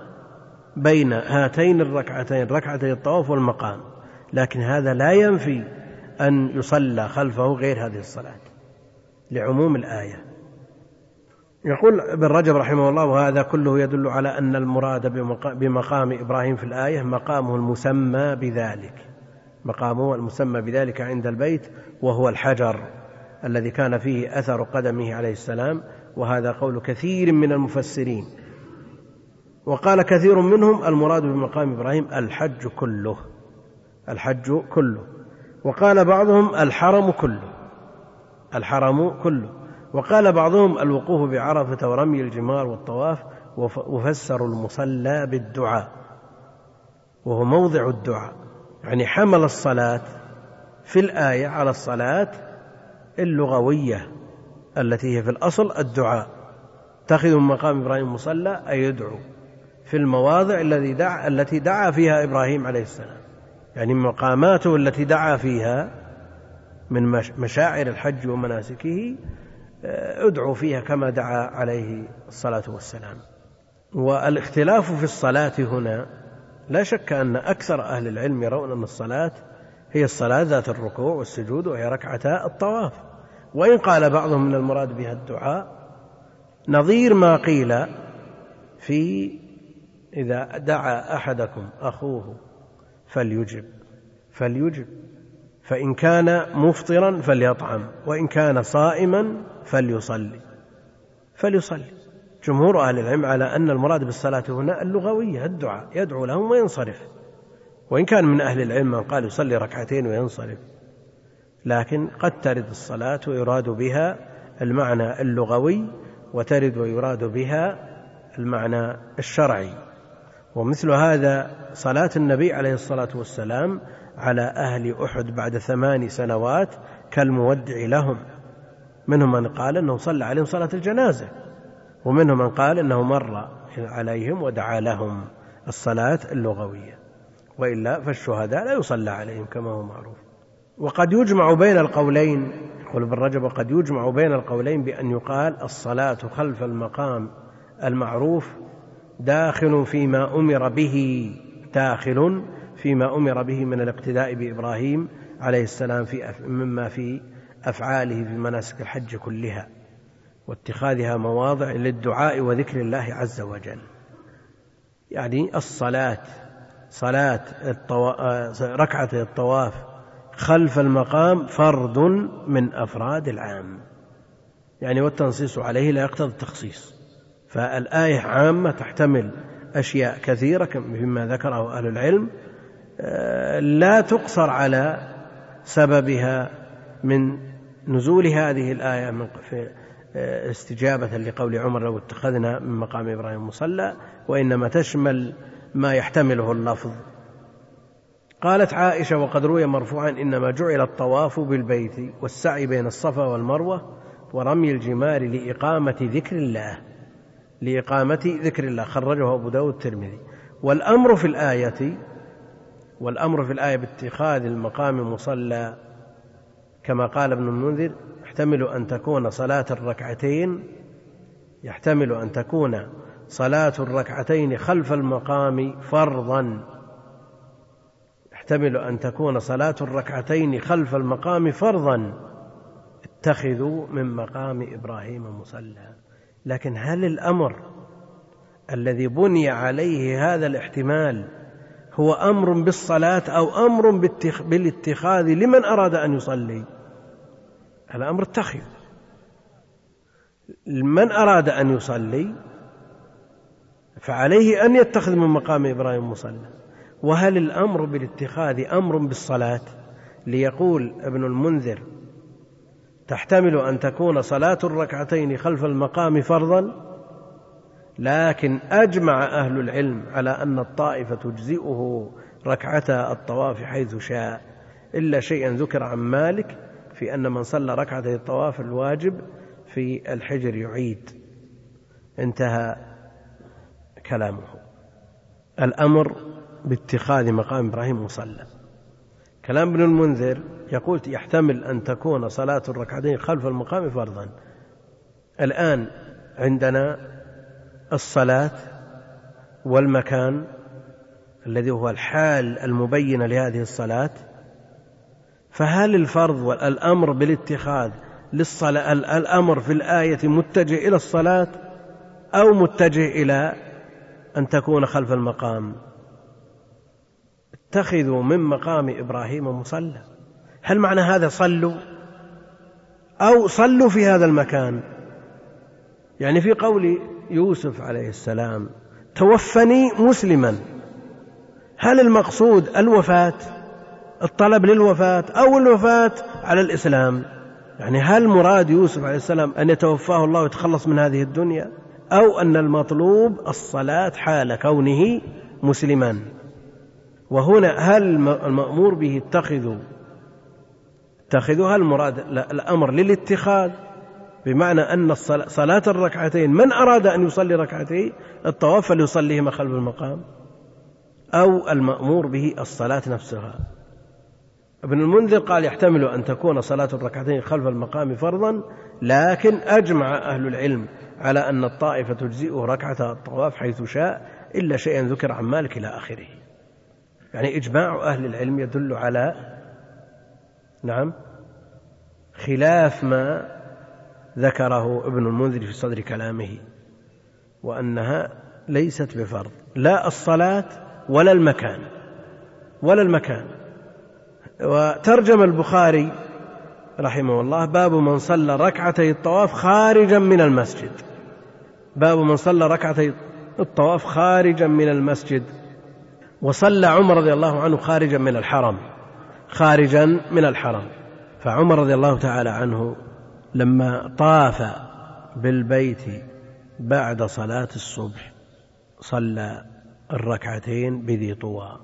بين هاتين الركعتين ركعتي الطواف والمقام لكن هذا لا ينفي أن يصلى خلفه غير هذه الصلاة لعموم الآية. يقول ابن رجب رحمه الله وهذا كله يدل على أن المراد بمقام إبراهيم في الآية مقامه المسمى بذلك. مقامه المسمى بذلك عند البيت وهو الحجر الذي كان فيه أثر قدمه عليه السلام وهذا قول كثير من المفسرين. وقال كثير منهم المراد بمقام إبراهيم الحج كله الحج كله. وقال بعضهم الحرم كله الحرم كله. وقال بعضهم الوقوف بعرفة ورمي الجمار والطواف وفسروا المصلى بالدعاء وهو موضع الدعاء. يعني حمل الصلاة في الآية على الصلاة اللغوية التي هي في الأصل الدعاء. اتخذوا من مقام إبراهيم مصلى اي يدعو في المواضع الذي دعا التي دعا فيها إبراهيم عليه السلام. يعني مقاماته التي دعا فيها من مشاعر الحج ومناسكه آه، ادعو فيها كما دعا عليه الصلاة والسلام. والإختلاف في الصلاة هنا لا شك أن أكثر أهل العلم يرون أن الصلاة هي الصلاة ذات الركوع والسجود وهي ركعتا الطواف. وإن قال بعضهم من المراد بها الدعاء نظير ما قيل في إذا دعا أحدكم أخوه فليجب فليجب. فإن كان مفطرا فليطعم وإن كان صائما فليصلي فليصلي. جمهور أهل العلم على أن المراد بالصلاة هنا اللغوية الدعاء يدعو لهم وينصرف. وإن كان من أهل العلم من قال يصلي ركعتين وينصرف. لكن قد ترد الصلاة ويراد بها المعنى اللغوي وترد ويراد بها المعنى الشرعي. ومثل هذا صلاة النبي عليه الصلاة والسلام على أهل أحد بعد ثمان سنوات كالمودع لهم. منهم من قال أنه صلى عليهم صلاة الجنازة. ومنهم من قال أنه مر عليهم ودعا لهم الصلاة اللغوية. وإلا فالشهداء لا يصلى عليهم كما هو معروف. وقد يجمع بين القولين يقول ابن رجب وقد يجمع بين القولين بأن يقال الصلاة خلف المقام المعروف داخل فيما أمر به داخل فيما أمر به من الاقتداء بإبراهيم عليه السلام في مما في أفعاله في مناسك الحج كلها. واتخاذها مواضع للدعاء وذكر الله عز وجل. يعني الصلاة صلاة الطو... ركعة الطواف خلف المقام فرض من أفراد العام. يعني والتنصيص عليه لا يقتضي التخصيص. فالآية عامة تحتمل أشياء كثيرة مما ذكره أهل العلم. آه، لا تقصر على سببها من نزول هذه الآية من في آه، استجابة لقول عمر لو اتخذنا من مقام إبراهيم مصلى وإنما تشمل ما يحتمله اللفظ. قالت عائشة وقد روي مرفوعا إنما جعل الطواف بالبيت والسعي بين الصفا والمروة ورمي الجمار لإقامة ذكر الله. لإقامة ذكر الله خرجه أبو داود الترمذي. والأمر في الآية والأمر في الآية باتخاذ المقام مصلى كما قال ابن المنذر يحتمل أن تكون صلاة الركعتين يحتمل أن تكون صلاة الركعتين خلف المقام فرضا. يحتمل أن تكون صلاة الركعتين خلف المقام فرضا. اتخذوا من مقام إبراهيم مصلى. لكن هل الأمر الذي بني عليه هذا الاحتمال هو أمر بالصلاة أو أمر بالاتخاذ؟ لمن أراد أن يصلي؟ الأمر اتخذ. من أراد أن يصلي فعليه أن يتخذ من مقام إبراهيم مصلى. وهل الأمر بالاتخاذ أمر بالصلاة؟ ليقول ابن المنذر تحتمل أن تكون صلاة الركعتين خلف المقام فرضا؟ لكن أجمع أهل العلم على أن الطائفة تجزئه ركعتا الطواف حيث شاء إلا شيئا ذكر عن مالك في أن من صلى ركعتي الطواف الواجب في الحجر يعيد. انتهى كلامه. الأمر باتخاذ مقام إبراهيم مصلى. كلام ابن المنذر يقول يحتمل أن تكون صلاة الركعتين خلف المقام فرضا. الآن عندنا الصلاة والمكان الذي هو الحال المبينة لهذه الصلاة فهل الفرض والأمر بالاتخاذ للصلاة الأمر في الآية متجه إلى الصلاة أو متجه إلى أن تكون خلف المقام؟ اتخذوا من مقام إبراهيم مصلى. هل معنى هذا صلوا؟ أو صلوا في هذا المكان؟ يعني في قول يوسف عليه السلام توفني مسلما. هل المقصود الوفاة؟ الطلب للوفاة أو الوفاة على الإسلام. يعني هل مراد يوسف عليه السلام أن يتوفاه الله ويتخلص من هذه الدنيا أو أن المطلوب الصلاة حال كونه مسلما وهنا هل المأمور به اتخذوا؟ اتخذوا هل المراد الأمر للاتخاذ؟ بمعنى أن صلاة الركعتين من أراد أن يصلي ركعتين الطواف فليصليهما خلف المقام. أو المأمور به الصلاة نفسها. ابن المنذر قال يحتمل أن تكون صلاة الركعتين خلف المقام فرضا لكن أجمع أهل العلم على أن الطائفة تجزئه ركعة الطواف حيث شاء إلا شيئا ذكر عن مالك إلى آخره. يعني إجماع أهل العلم يدل على نعم خلاف ما ذكره ابن المنذر في صدر كلامه وأنها ليست بفرض. لا الصلاة ولا المكان ولا المكان. وترجم البخاري رحمه الله باب من صلى ركعتي الطواف خارجا من المسجد. باب من صلى ركعتي الطواف خارجا من المسجد وصلى عمر رضي الله عنه خارجا من الحرم خارجا من الحرم. فعمر رضي الله تعالى عنه لما طاف بالبيت بعد صلاة الصبح صلى الركعتين بذي طوى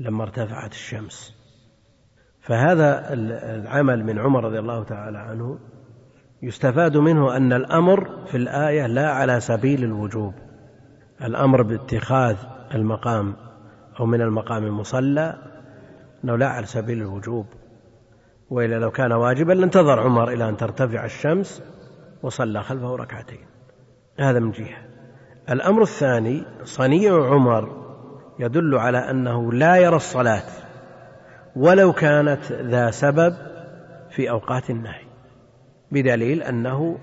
لما ارتفعت الشمس. فهذا العمل من عمر رضي الله تعالى عنه يستفاد منه أن الأمر في الآية لا على سبيل الوجوب. الأمر باتخاذ المقام أو من المقام مصلى أنه لا على سبيل الوجوب. وإلا لو كان واجبا لانتظر عمر إلى أن ترتفع الشمس وصلى خلفه ركعتين. هذا من جهة. الأمر الثاني صنيع عمر يدل على أنه لا يرى الصلاة. ولو كانت ذا سبب في أوقات النهي. بدليل أنه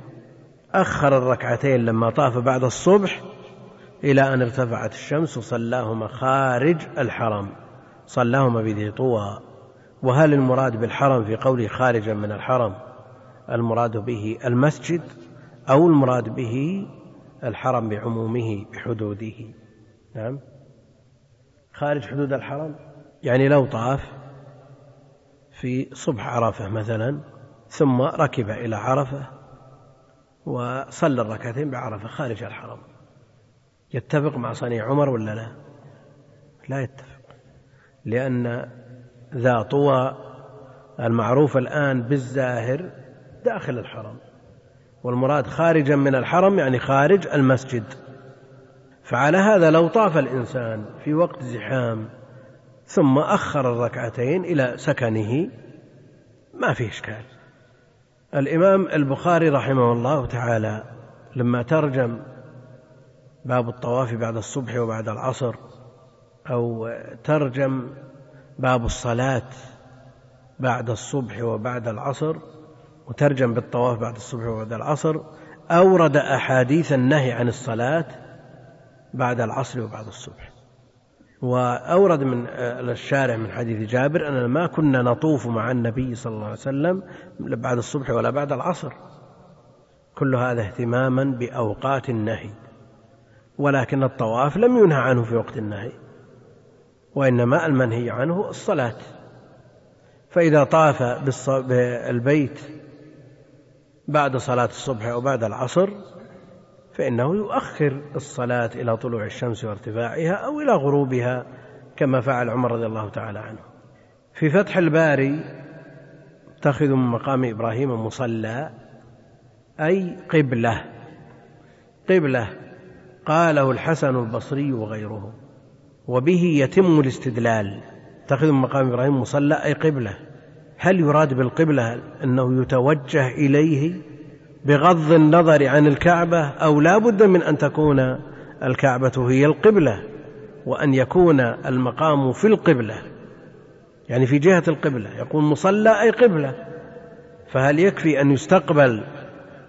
أخر الركعتين لما طاف بعد الصبح إلى أن ارتفعت الشمس وصلاهما خارج الحرم. صلاهما بذي طوى. وهل المراد بالحرم في قوله خارجا من الحرم؟ المراد به المسجد أو المراد به الحرم بعمومه بحدوده؟ نعم. خارج حدود الحرم. يعني لو طاف في صبح عرفة مثلا ثم ركب إلى عرفة وصلى الركعتين بعرفة خارج الحرم. يتفق مع صنيع عمر ولا لا؟ لا يتفق لأن ذا طوى المعروف الآن بالزاهر داخل الحرم والمراد خارجا من الحرم يعني خارج المسجد. فعلى هذا لو طاف الإنسان في وقت زحام ثم أخر الركعتين إلى سكنه. ما في إشكال. الإمام البخاري رحمه الله تعالى لما ترجم باب الطواف بعد الصبح وبعد العصر أو ترجم باب الصلاة بعد الصبح وبعد العصر وترجم بالطواف بعد الصبح وبعد العصر أورد أحاديث النهي عن الصلاة بعد العصر وبعد الصبح. وأورد من الشارع من حديث جابر أننا ما كنا نطوف مع النبي صلى الله عليه وسلم بعد الصبح ولا بعد العصر. كل هذا اهتماما بأوقات النهي ولكن الطواف لم ينهى عنه في وقت النهي وإنما المنهي عنه الصلاة. فإذا طاف بالبيت بعد صلاة الصبح أو بعد العصر فإنه يؤخر الصلاة إلى طلوع الشمس وارتفاعها أو إلى غروبها كما فعل عمر رضي الله تعالى عنه. في فتح الباري اتخذ من مقام إبراهيم مصلى أي قبلة قبلة قاله الحسن البصري وغيره وبه يتم الاستدلال. اتخذ من مقام إبراهيم مصلى أي قبلة. هل يراد بالقبلة أنه يتوجه إليه بغض النظر عن الكعبة أو لا بد من أن تكون الكعبة هي القبلة وأن يكون المقام في القبلة يعني في جهة القبلة يقول مصلى أي قبلة. فهل يكفي أن يستقبل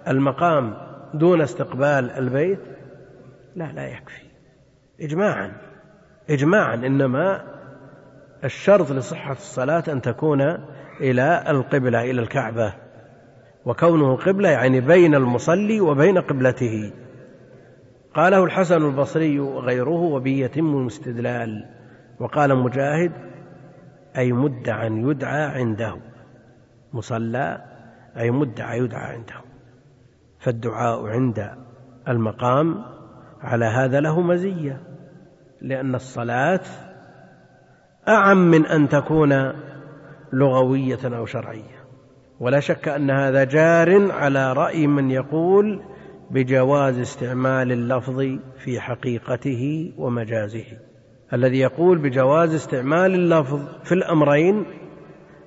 المقام دون استقبال البيت؟ لا لا يكفي. إجماعا إجماعا إنما الشرط لصحة الصلاة أن تكون إلى القبلة إلى الكعبة. وكونه قبلة يعني بين المصلي وبين قبلته. قاله الحسن البصري وغيره وبه يتم الاستدلال. وقال مجاهد أي مدعا يدعى عنده. مصلى أي مدعى يدعى عنده. فالدعاء عند المقام على هذا له مزية لأن الصلاة أعم من أن تكون لغوية أو شرعية. ولا شك أن هذا جار على رأي من يقول بجواز استعمال اللفظ في حقيقته ومجازه. الذي يقول بجواز استعمال اللفظ في الأمرين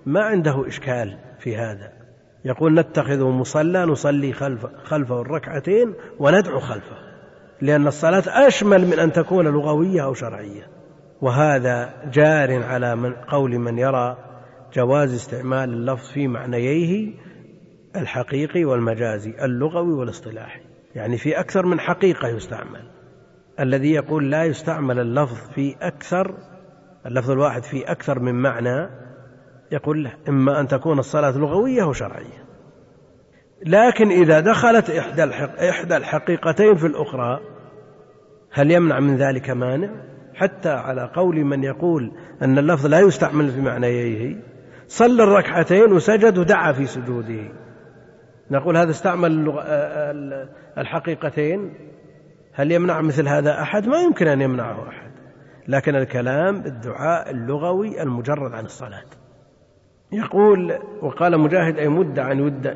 ما عنده إشكال في هذا. يقول نتخذ مصلى نصلي خلف خلفه الركعتين وندعو خلفه لأن الصلاة أشمل من أن تكون لغوية أو شرعية. وهذا جار على من قول من يرى جواز استعمال اللفظ في معنييه الحقيقي والمجازي اللغوي والاصطلاحي. يعني في أكثر من حقيقة يستعمل. الذي يقول لا يستعمل اللفظ في أكثر اللفظ الواحد في أكثر من معنى يقول له إما أن تكون الصلاة لغوية أو شرعية. لكن إذا دخلت إحدى إحدى الحقيقتين في الأخرى هل يمنع من ذلك مانع؟ حتى على قول من يقول أن اللفظ لا يستعمل في معنييه صلى الركعتين وسجد ودعا في سجوده. نقول هذا استعمل الحقيقتين. هل يمنع مثل هذا أحد؟ ما يمكن أن يمنعه أحد. لكن الكلام بالدعاء اللغوي المجرد عن الصلاة. يقول وقال مجاهد أي مدعا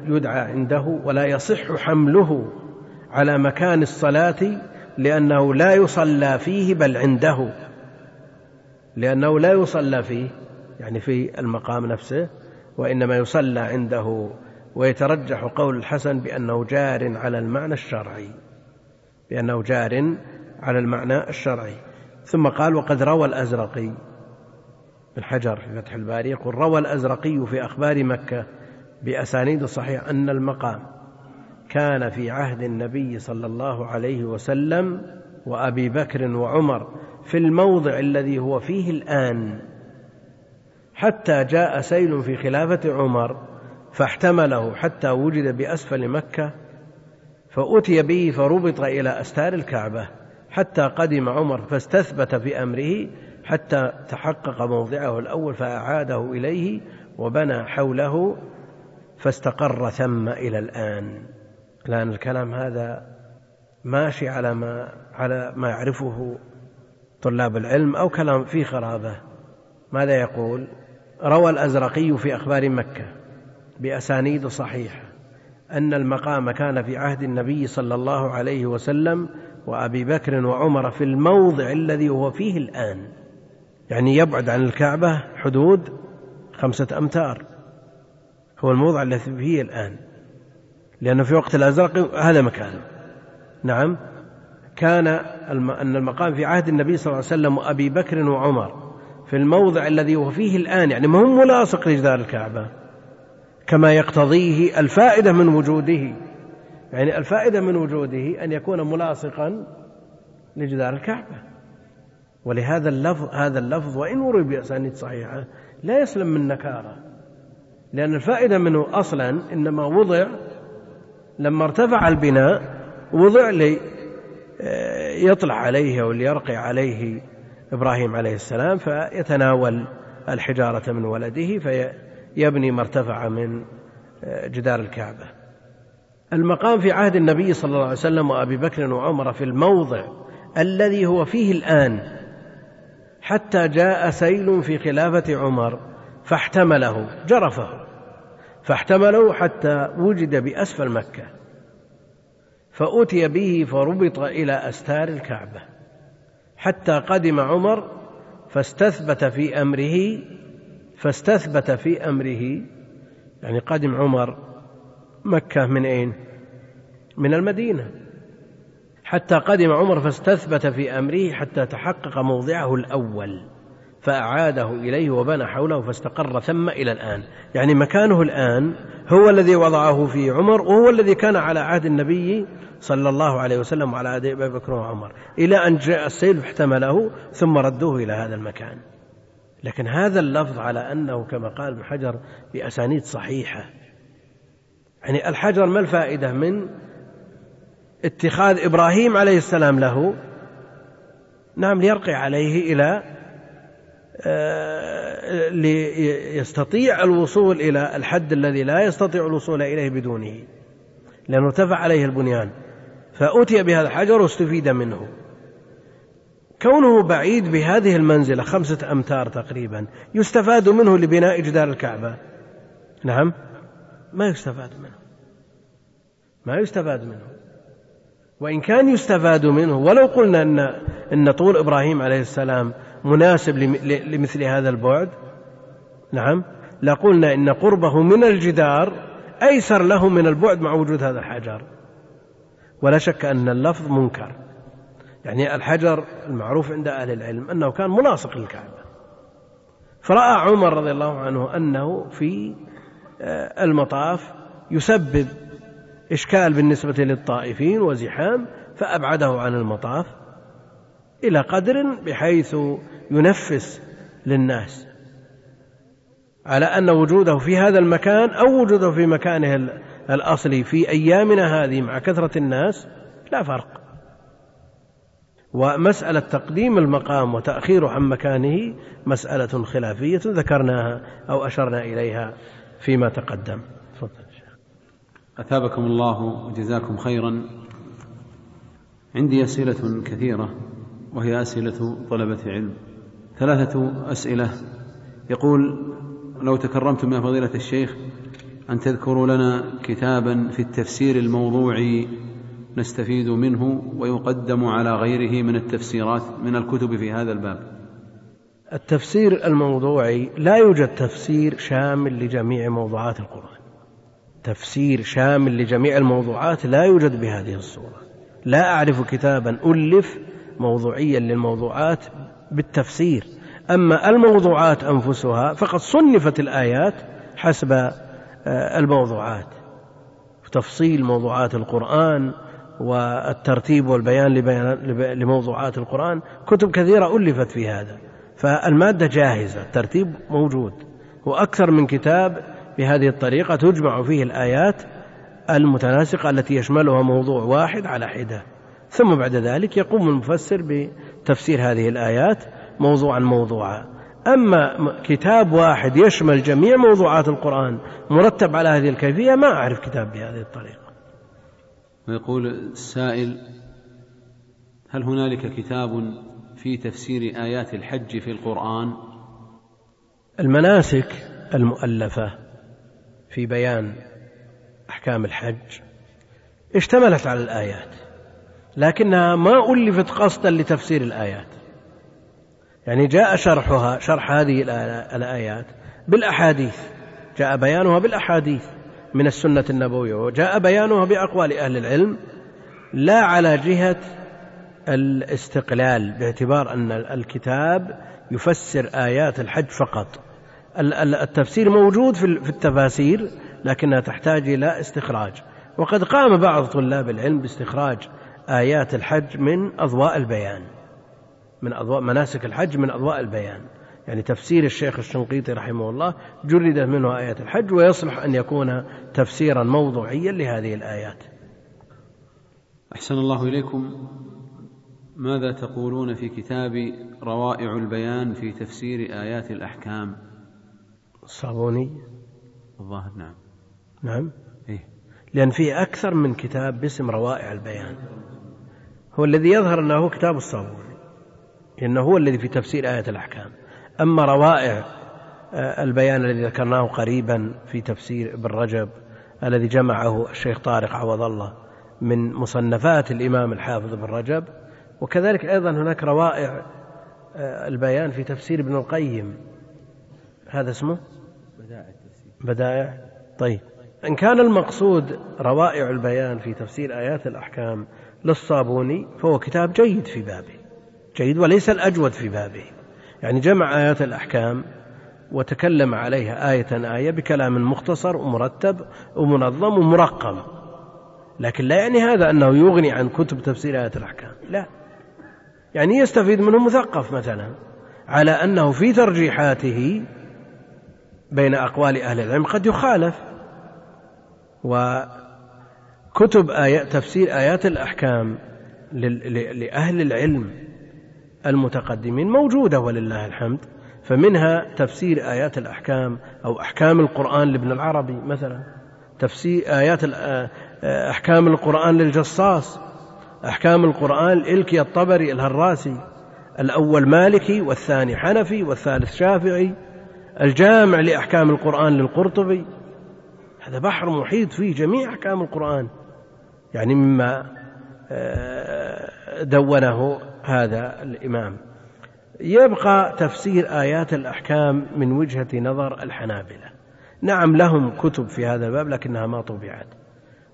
يدعى عنده ولا يصح حمله على مكان الصلاة لأنه لا يصلى فيه بل عنده. لأنه لا يصلى فيه يعني في المقام نفسه وإنما يصلى عنده ويترجح قول الحسن بأنه جار على المعنى الشرعي بأنه جار على المعنى الشرعي. ثم قال وقد روى الأزرقي بن حجر في فتح الباري يقول روى الأزرقي في أخبار مكة بأسانيد صحيح أن المقام كان في عهد النبي صلى الله عليه وسلم وأبي بكر وعمر في الموضع الذي هو فيه الآن. حتى جاء سيل في خلافة عمر فاحتمله حتى وجد بأسفل مكة فأتي به فربط إلى أستار الكعبة حتى قدم عمر فاستثبت في أمره حتى تحقق موضعه الأول فأعاده إليه وبنى حوله فاستقر ثم إلى الآن. الآن الكلام هذا ماشي على ما على ما يعرفه طلاب العلم أو كلام فيه خرابة. ماذا يقول؟ روى الأزرقي في أخبار مكة بأسانيد صحيحة أن المقام كان في عهد النبي صلى الله عليه وسلم وأبي بكر وعمر في الموضع الذي هو فيه الآن. يعني يبعد عن الكعبة حدود خمسة أمتار. هو الموضع الذي فيه الآن. لأنه في وقت الأزرق هذا مكانه نعم. كان أن المقام في عهد النبي صلى الله عليه وسلم وأبي بكر وعمر. في الموضع الذي هو فيه الآن يعني ما هو ملاصق لجدار الكعبة كما يقتضيه الفائدة من وجوده يعني الفائدة من وجوده أن يكون ملاصقا لجدار الكعبة. ولهذا اللفظ هذا اللفظ وإن ورد بأسانيد صحيحة لا يسلم من نكارة لأن الفائدة منه أصلا إنما وضع لما ارتفع البناء وضع لي آه، عليه أو ليرقي عليه إبراهيم عليه السلام فيتناول الحجارة من ولده فيبني ما ارتفع من آه، جدار الكعبة. المقام في عهد النبي صلى الله عليه وسلم وأبي بكر وعمر في الموضع الذي هو فيه الآن حتى جاء سيل في خلافة عمر فاحتمله جرفه فاحتمله حتى وجد بأسفل مكة فأتي به فربط إلى أستار الكعبة. حتى قدم عمر فاستثبت في أمره فاستثبت في أمره. يعني قدم عمر مكة من أين؟ من المدينة. حتى قدم عمر فاستثبت في أمره حتى تحقق موضعه الأول فأعاده إليه وبنى حوله فاستقر ثم إلى الآن. يعني مكانه الآن هو الذي وضعه في عمر وهو الذي كان على عهد النبي صلى الله عليه وسلم وعلى أبي بكر وعمر إلى أن جاء السيل فاحتمله ثم ردوه إلى هذا المكان. لكن هذا اللفظ على أنه كما قال ابن حجر بأسانيد صحيحة. يعني الحجر ما الفائدة من اتخاذ إبراهيم عليه السلام له؟ نعم ليرقي عليه إلى آه، ليستطيع الوصول إلى الحد الذي لا يستطيع الوصول إليه بدونه. لأنه ارتفع عليه البنيان. فأتي بهذا الحجر واستفيد منه. كونه بعيد بهذه المنزلة خمسة أمتار تقريبا يستفاد منه لبناء جدار الكعبة. نعم. ما يستفاد منه. ما يستفاد منه. وإن كان يستفاد منه ولو قلنا أن أن طول إبراهيم عليه السلام مناسب لمثل هذا البعد نعم لقلنا إن قربه من الجدار أيسر له من البعد مع وجود هذا الحجر. ولا شك أن اللفظ منكر. يعني الحجر المعروف عند أهل العلم أنه كان ملاصق للكعبة. فرأى عمر رضي الله عنه أنه في آه، المطاف يسبب إشكال بالنسبة للطائفين وزحام فأبعده عن المطاف إلى قدر بحيث ينفس للناس على أن وجوده في هذا المكان أو وجوده في مكانه الأصلي في أيامنا هذه مع كثرة الناس لا فرق. ومسألة تقديم المقام وتأخيره عن مكانه مسألة خلافية ذكرناها أو أشرنا إليها فيما تقدم. تفضل أثابكم الله وجزاكم خيرا. عندي أسئلة كثيرة وهي أسئلة طلبة علم. ثلاثة أسئلة. يقول لو تكرمتم يا فضيلة الشيخ أن تذكروا لنا كتابا في التفسير الموضوعي نستفيد منه ويقدم على غيره من التفسيرات من الكتب في هذا الباب. التفسير الموضوعي لا يوجد تفسير شامل لجميع موضوعات القرآن. تفسير شامل لجميع الموضوعات لا يوجد بهذه الصورة. لا أعرف كتابا ألف موضوعيا للموضوعات بالتفسير. أما الموضوعات أنفسها فقد صنفت الآيات حسب الموضوعات تفصيل موضوعات القرآن والترتيب والبيان لموضوعات القرآن. كتب كثيرة ألفت في هذا فالمادة جاهزة الترتيب موجود. وأكثر من كتاب بهذه الطريقة تجمع فيه الآيات المتناسقة التي يشملها موضوع واحد على حدة. ثم بعد ذلك يقوم المفسر بتفسير هذه الآيات موضوعا موضوعا. أما كتاب واحد يشمل جميع موضوعات القرآن مرتب على هذه الكيفية ما أعرف كتاب بهذه الطريقة. ويقول السائل هل هنالك كتاب في تفسير آيات الحج في القرآن؟ المناسك المؤلفة في بيان أحكام الحج اشتملت على الآيات لكنها ما ألفت قصدا لتفسير الآيات. يعني جاء شرحها شرح هذه الآيات بالأحاديث. جاء بيانها بالأحاديث من السنة النبوية وجاء بيانها بأقوال أهل العلم لا على جهة الاستقلال باعتبار أن الكتاب يفسر آيات الحج فقط. التفسير موجود في التفاسير لكنها تحتاج إلى استخراج. وقد قام بعض طلاب العلم باستخراج آيات الحج من أضواء البيان. من أضواء مناسك الحج من أضواء البيان. يعني تفسير الشيخ الشنقيطي رحمه الله جردت منه آيات الحج ويصلح أن يكون تفسيرا موضوعيا لهذه الآيات. أحسن الله إليكم. ماذا تقولون في كتاب روائع البيان في تفسير آيات الأحكام؟ الصابوني الظاهر نعم. نعم. إيه؟ لأن في أكثر من كتاب باسم روائع البيان. هو الذي يظهر أنه كتاب الصابوني لأنه هو الذي في تفسير آية الأحكام. أما روائع آه، البيان الذي ذكرناه قريبا في تفسير ابن رجب الذي جمعه الشيخ طارق عوض الله من مصنفات الإمام الحافظ ابن رجب. وكذلك أيضا هناك روائع آه، البيان في تفسير ابن القيم. هذا اسمه؟ بدائع التفسير بدائع. طيب. إن كان المقصود روائع البيان في تفسير آيات الأحكام للصابوني فهو كتاب جيد في بابه. جيد وليس الأجود في بابه. يعني جمع آيات الأحكام وتكلم عليها آية آية بكلام مختصر ومرتب ومنظم ومرقم. لكن لا يعني هذا أنه يغني عن كتب تفسير آيات الأحكام. لا. يعني يستفيد منه مثقف مثلا على أنه في ترجيحاته بين أقوال أهل العلم قد يخالف. وكتب آيات تفسير آيات الأحكام لأهل العلم المتقدمين موجودة ولله الحمد فمنها تفسير آيات الأحكام أو أحكام القرآن لابن العربي مثلا تفسير آيات آه، أحكام القرآن للجصاص أحكام القرآن الإلكي الطبري الهراسي الأول مالكي والثاني حنفي والثالث شافعي الجامع لأحكام القرآن للقرطبي. هذا بحر محيط فيه جميع أحكام القرآن يعني مما آه، دونه هذا الإمام. يبقى تفسير آيات الأحكام من وجهة نظر الحنابلة. نعم لهم كتب في هذا الباب لكنها ما طبعت.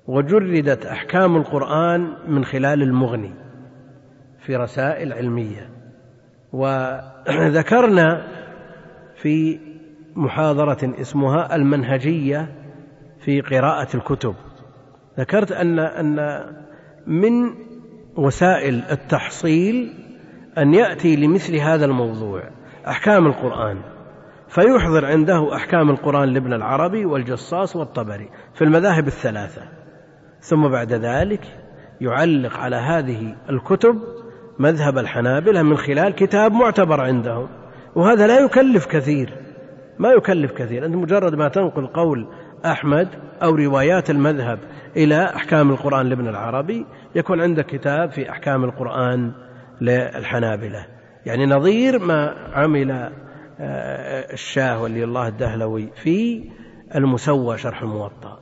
وجردت أحكام القرآن من خلال المغني في رسائل علمية. وذكرنا في محاضرة اسمها المنهجية في قراءة الكتب. ذكرت أن أن من وسائل التحصيل أن يأتي لمثل هذا الموضوع أحكام القرآن. فيحضر عنده أحكام القرآن لابن العربي والجصاص والطبري في المذاهب الثلاثة. ثم بعد ذلك يعلق على هذه الكتب مذهب الحنابلة من خلال كتاب معتبر عندهم. وهذا لا يكلف كثير ما يكلف كثير. أنت مجرد ما تنقل قول أحمد أو روايات المذهب إلى أحكام القرآن لابن العربي يكون عندك كتاب في أحكام القرآن للحنابلة. يعني نظير ما عمل آه، الشاه ولي الله الدهلوي في المسوى شرح الموطأ.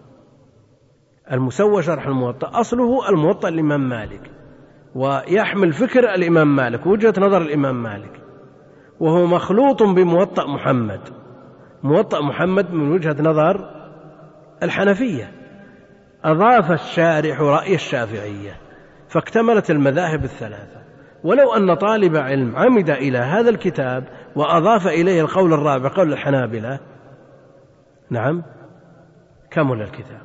المسوى شرح الموطأ أصله الموطأ الإمام مالك ويحمل فكر الإمام مالك وجهة نظر الإمام مالك. وهو مخلوط بموطأ محمد. موطأ محمد من وجهة نظر الحنفية. أضاف الشارح رأي الشافعية. فاكتملت المذاهب الثلاثة. ولو أن طالب علم عمد إلى هذا الكتاب وأضاف إليه القول الرابع قول الحنابلة نعم كمل الكتاب.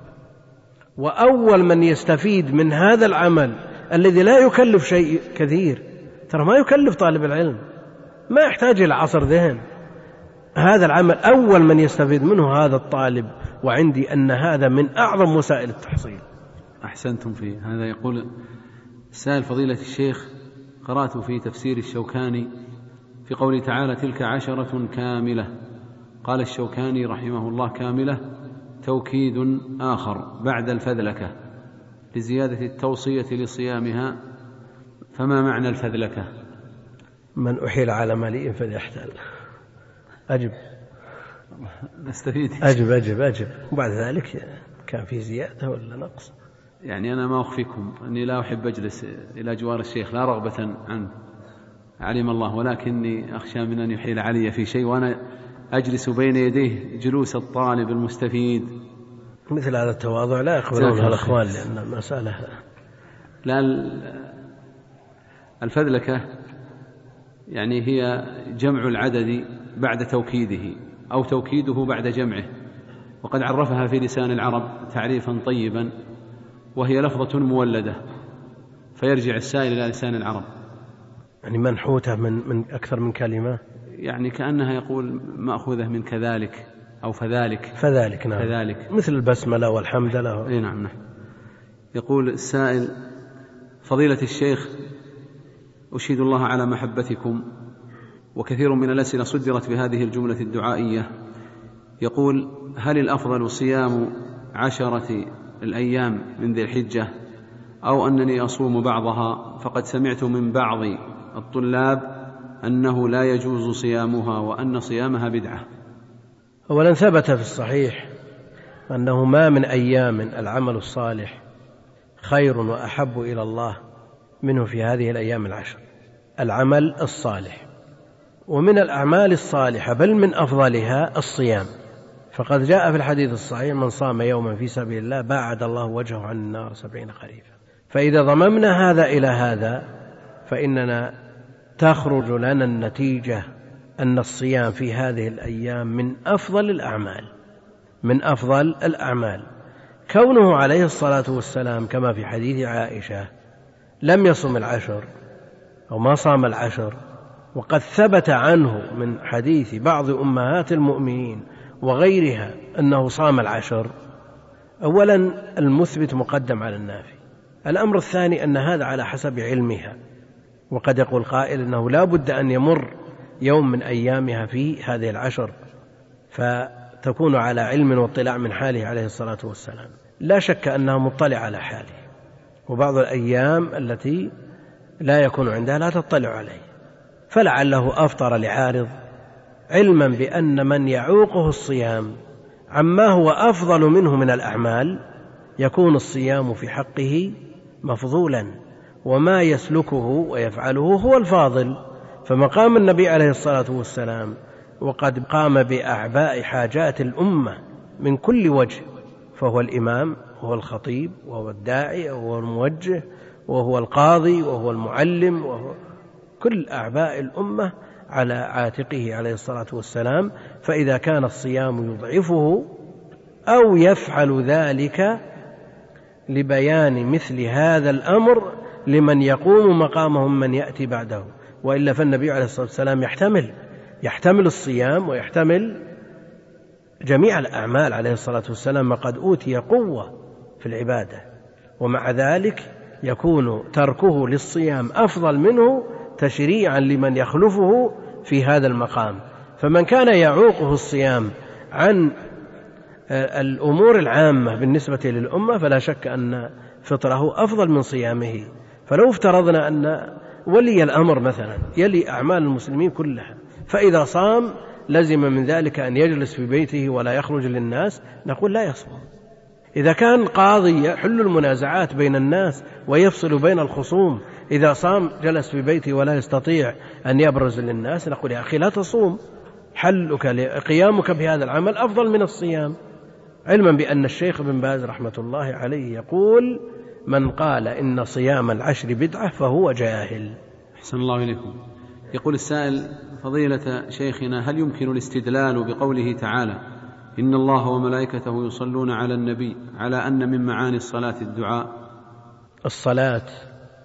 وأول من يستفيد من هذا العمل الذي لا يكلف شيء كثير ترى ما يكلف طالب العلم ما يحتاج إلى عصر ذهن. هذا العمل أول من يستفيد منه هذا الطالب وعندي أن هذا من أعظم وسائل التحصيل. أحسنتم فيه. هذا يقول سائل فضيلة الشيخ قرأت في تفسير الشوكاني في قوله تعالى تلك عشرة كاملة قال الشوكاني رحمه الله كاملة توكيد آخر بعد الفذلكة لزيادة التوصية لصيامها فما معنى الفذلكة؟ من أحيل على مليء فليحتل. أجب. نستفيد. أجب أجب أجب. وبعد ذلك كان في زيادة ولا نقص؟ يعني أنا ما أخفيكم أني لا أحب أجلس إلى جوار الشيخ لا رغبة عنه علم الله ولكني أخشى من أن يحيل علي في شيء وأنا أجلس بين يديه جلوس الطالب المستفيد. مثل هذا التواضع لا يقبلونها الأخوان لأن المسألة لا الفذلكة يعني هي جمع العدد بعد توكيده أو توكيده بعد جمعه. وقد عرفها في لسان العرب تعريفا طيبا. وهي لفظة مولدة. فيرجع السائل إلى لسان العرب. يعني منحوتة من من أكثر من كلمة؟ يعني كأنها يقول مأخوذة من كذلك أو فذلك. فذلك نعم. فذلك. مثل البسملة والحمدلة أي نعم نعم. يقول السائل فضيلة الشيخ أشهد الله على محبتكم وكثير من الأسئلة صدرت بهذه الجملة الدعائية. يقول هل الأفضل صيام عشرة الأيام من ذي الحجة أو أنني أصوم بعضها فقد سمعت من بعض الطلاب أنه لا يجوز صيامها وأن صيامها بدعة. أولا ثبت في الصحيح أنه ما من أيام العمل الصالح خير وأحب إلى الله منه في هذه الأيام العشر. العمل الصالح. ومن الأعمال الصالحة بل من أفضلها الصيام. فقد جاء في الحديث الصحيح من صام يوما في سبيل الله باعد الله وجهه عن النار سبعين خريفا. فإذا ضممنا هذا إلى هذا فإننا تخرج لنا النتيجة أن الصيام في هذه الأيام من أفضل الأعمال من أفضل الأعمال. كونه عليه الصلاة والسلام كما في حديث عائشة لم يصم العشر أو ما صام العشر وقد ثبت عنه من حديث بعض أمهات المؤمنين وغيرها أنه صام العشر. أولا المثبت مقدم على النافي. الأمر الثاني أن هذا على حسب علمها. وقد يقول قائل أنه لا بد أن يمر يوم من أيامها في هذه العشر فتكون على علم واطلاع من حاله عليه الصلاة والسلام. لا شك أنها مطلع على حاله. وبعض الأيام التي لا يكون عندها لا تطلع عليه. فلعله أفطر لعارض علما بأن من يعوقه الصيام عما هو أفضل منه من الأعمال يكون الصيام في حقه مفضولا وما يسلكه ويفعله هو الفاضل. فمقام النبي عليه الصلاة والسلام وقد قام بأعباء حاجات الأمة من كل وجه فهو الإمام وهو الخطيب وهو الداعي وهو الموجه وهو القاضي وهو المعلم وهو كل أعباء الأمة على عاتقه عليه الصلاة والسلام فإذا كان الصيام يضعفه أو يفعل ذلك لبيان مثل هذا الأمر لمن يقوم مقامهم من يأتي بعده. وإلا فالنبي عليه الصلاة والسلام يحتمل يحتمل الصيام ويحتمل جميع الأعمال عليه الصلاة والسلام وقد أوتي قوة في العبادة. ومع ذلك يكون تركه للصيام أفضل منه تشريعا لمن يخلفه في هذا المقام. فمن كان يعوقه الصيام عن الأمور العامة بالنسبة للأمة فلا شك أن فطره أفضل من صيامه. فلو افترضنا أن ولي الأمر مثلا يلي أعمال المسلمين كلها فإذا صام لزم من ذلك أن يجلس في بيته ولا يخرج للناس نقول لا يصوم. إذا كان قاضي يحل المنازعات بين الناس ويفصل بين الخصوم إذا صام جلس في بيته ولا يستطيع أن يبرز للناس نقول يا أخي لا تصوم. حلك قيامك بهذا العمل أفضل من الصيام. علما بأن الشيخ بن باز رحمة الله عليه يقول من قال إن صيام العشر بدعة فهو جاهل. أحسن الله إليكم. يقول السائل فضيلة شيخنا هل يمكن الاستدلال بقوله تعالى إن الله وملائكته يصلون على النبي على أن من معاني الصلاة الدعاء. الصلاة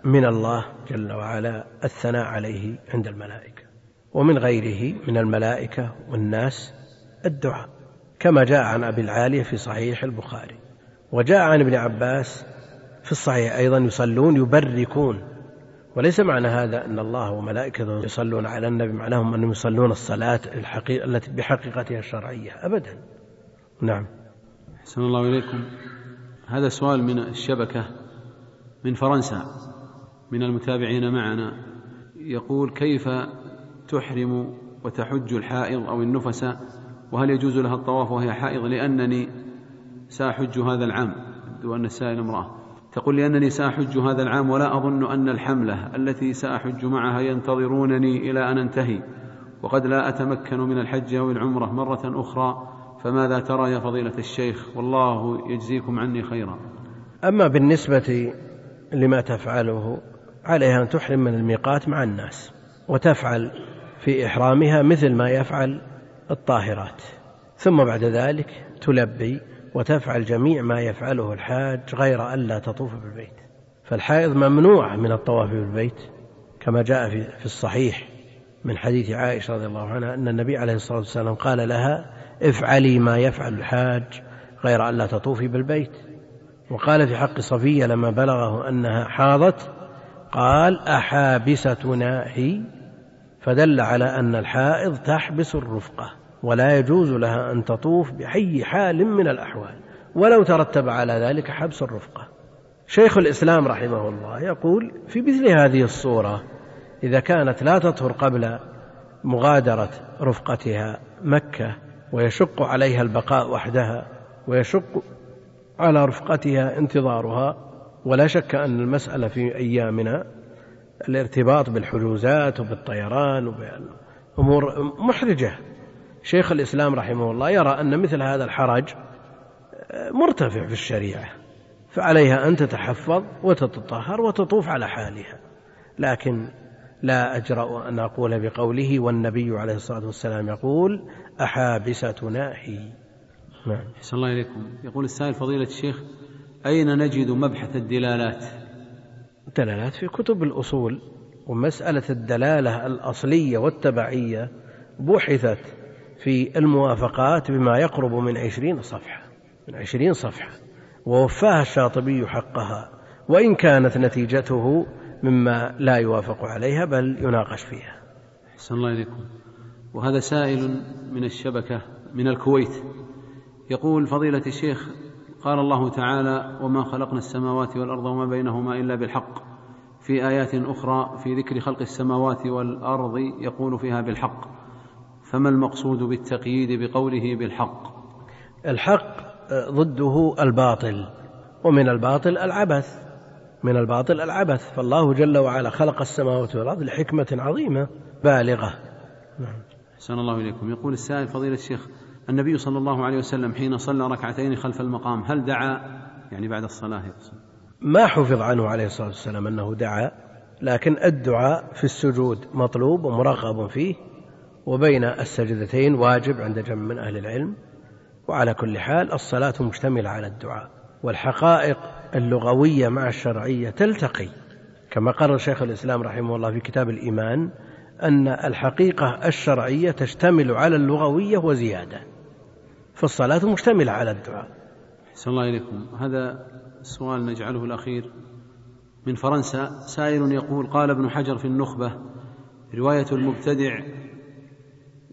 من الله جل وعلا الثناء عليه عند الملائكة ومن غيره من الملائكة والناس الدعاء كما جاء عن أبي العالية في صحيح البخاري. وجاء عن ابن عباس في الصحيح أيضا يصلون يبركون. وليس معنى هذا أن الله وملائكته يصلون على النبي معناهم أنهم يصلون الصلاة الحقيقة التي بحقيقتها الشرعية أبدا. نعم. أحسن الله إليكم. هذا سؤال من الشبكة من فرنسا من المتابعين معنا. يقول كيف تحرم وتحج الحائض أو النفس؟ وهل يجوز لها الطواف وهي حائض؟ لأنني سأحج هذا العام. يبدو أن السائل امرأة. تقول لأنني سأحج هذا العام ولا أظن أن الحملة التي سأحج معها ينتظرونني إلى أن أنتهي وقد لا أتمكن من الحج أو العمرة مرة أخرى. فماذا ترى يا فضيلة الشيخ؟ والله يجزيكم عني خيرا. أما بالنسبة لما تفعله عليها أن تحرم من الميقات مع الناس وتفعل في إحرامها مثل ما يفعل الطاهرات. ثم بعد ذلك تلبي وتفعل جميع ما يفعله الحاج غير ألا تطوف بالبيت. فالحائض ممنوع من الطواف بالبيت كما جاء في الصحيح من حديث عائشة رضي الله عنها أن النبي عليه الصلاة والسلام قال لها افعلي ما يفعل الحاج غير ألا تطوفي بالبيت. وقال في حق صفية لما بلغه أنها حاضت قال أحابستنا هي؟ فدل على أن الحائض تحبس الرفقة ولا يجوز لها أن تطوف بأي حال من الأحوال ولو ترتب على ذلك حبس الرفقة. شيخ الإسلام رحمه الله يقول في مثل هذه الصورة إذا كانت لا تطهر قبل مغادرة رفقتها مكة ويشق عليها البقاء وحدها ويشق على رفقتها انتظارها. ولا شك أن المسألة في أيامنا الارتباط بالحجوزات وبالطيران وبأمور محرجة. شيخ الإسلام رحمه الله يرى أن مثل هذا الحرج مرتفع في الشريعة فعليها أن تتحفظ وتتطهر وتطوف على حالها. لكن لا أجرأ أن أقول بقوله والنبي عليه الصلاة والسلام يقول أحابستنا هي. نعم. أحسن الله إليكم. يقول السائل فضيلة الشيخ أين نجد مبحث الدلالات؟ الدلالات في كتب الأصول ومسألة الدلالة الأصلية والتبعية بحثت في الموافقات بما يقرب من عشرين صفحة من عشرين صفحة ووفاها الشاطبي حقها وإن كانت نتيجته مما لا يوافق عليها بل يناقش فيها. أحسن الله إليكم. وهذا سائل من الشبكة من الكويت. يقول فضيلة الشيخ قال الله تعالى وما خلقنا السماوات والأرض وما بينهما إلا بالحق. في آيات أخرى في ذكر خلق السماوات والأرض يقول فيها بالحق. فما المقصود بالتقييد بقوله بالحق؟ الحق ضده الباطل ومن الباطل العبث. من الباطل العبث. فالله جل وعلا خلق السماوات والأرض لحكمة عظيمة بالغة. نعم. أحسن الله إليكم. يقول السائل فضيلة الشيخ النبي صلى الله عليه وسلم حين صلى ركعتين خلف المقام هل دعا؟ يعني بعد الصلاة يقصد. ما حفظ عنه عليه الصلاة والسلام أنه دعا لكن الدعاء في السجود مطلوب ومرغب فيه وبين السجدتين واجب عند جمع من أهل العلم. وعلى كل حال الصلاة مشتملة على الدعاء. والحقائق اللغوية مع الشرعية تلتقي. كما قرر شيخ الإسلام رحمه الله في كتاب الإيمان أن الحقيقة الشرعية تشتمل على اللغوية وزيادة فالصلاة مشتملة على الدعاء. أحسن الله إليكم. هذا السؤال نجعله الأخير من فرنسا. سائل يقول قال ابن حجر في النخبة رواية المبتدع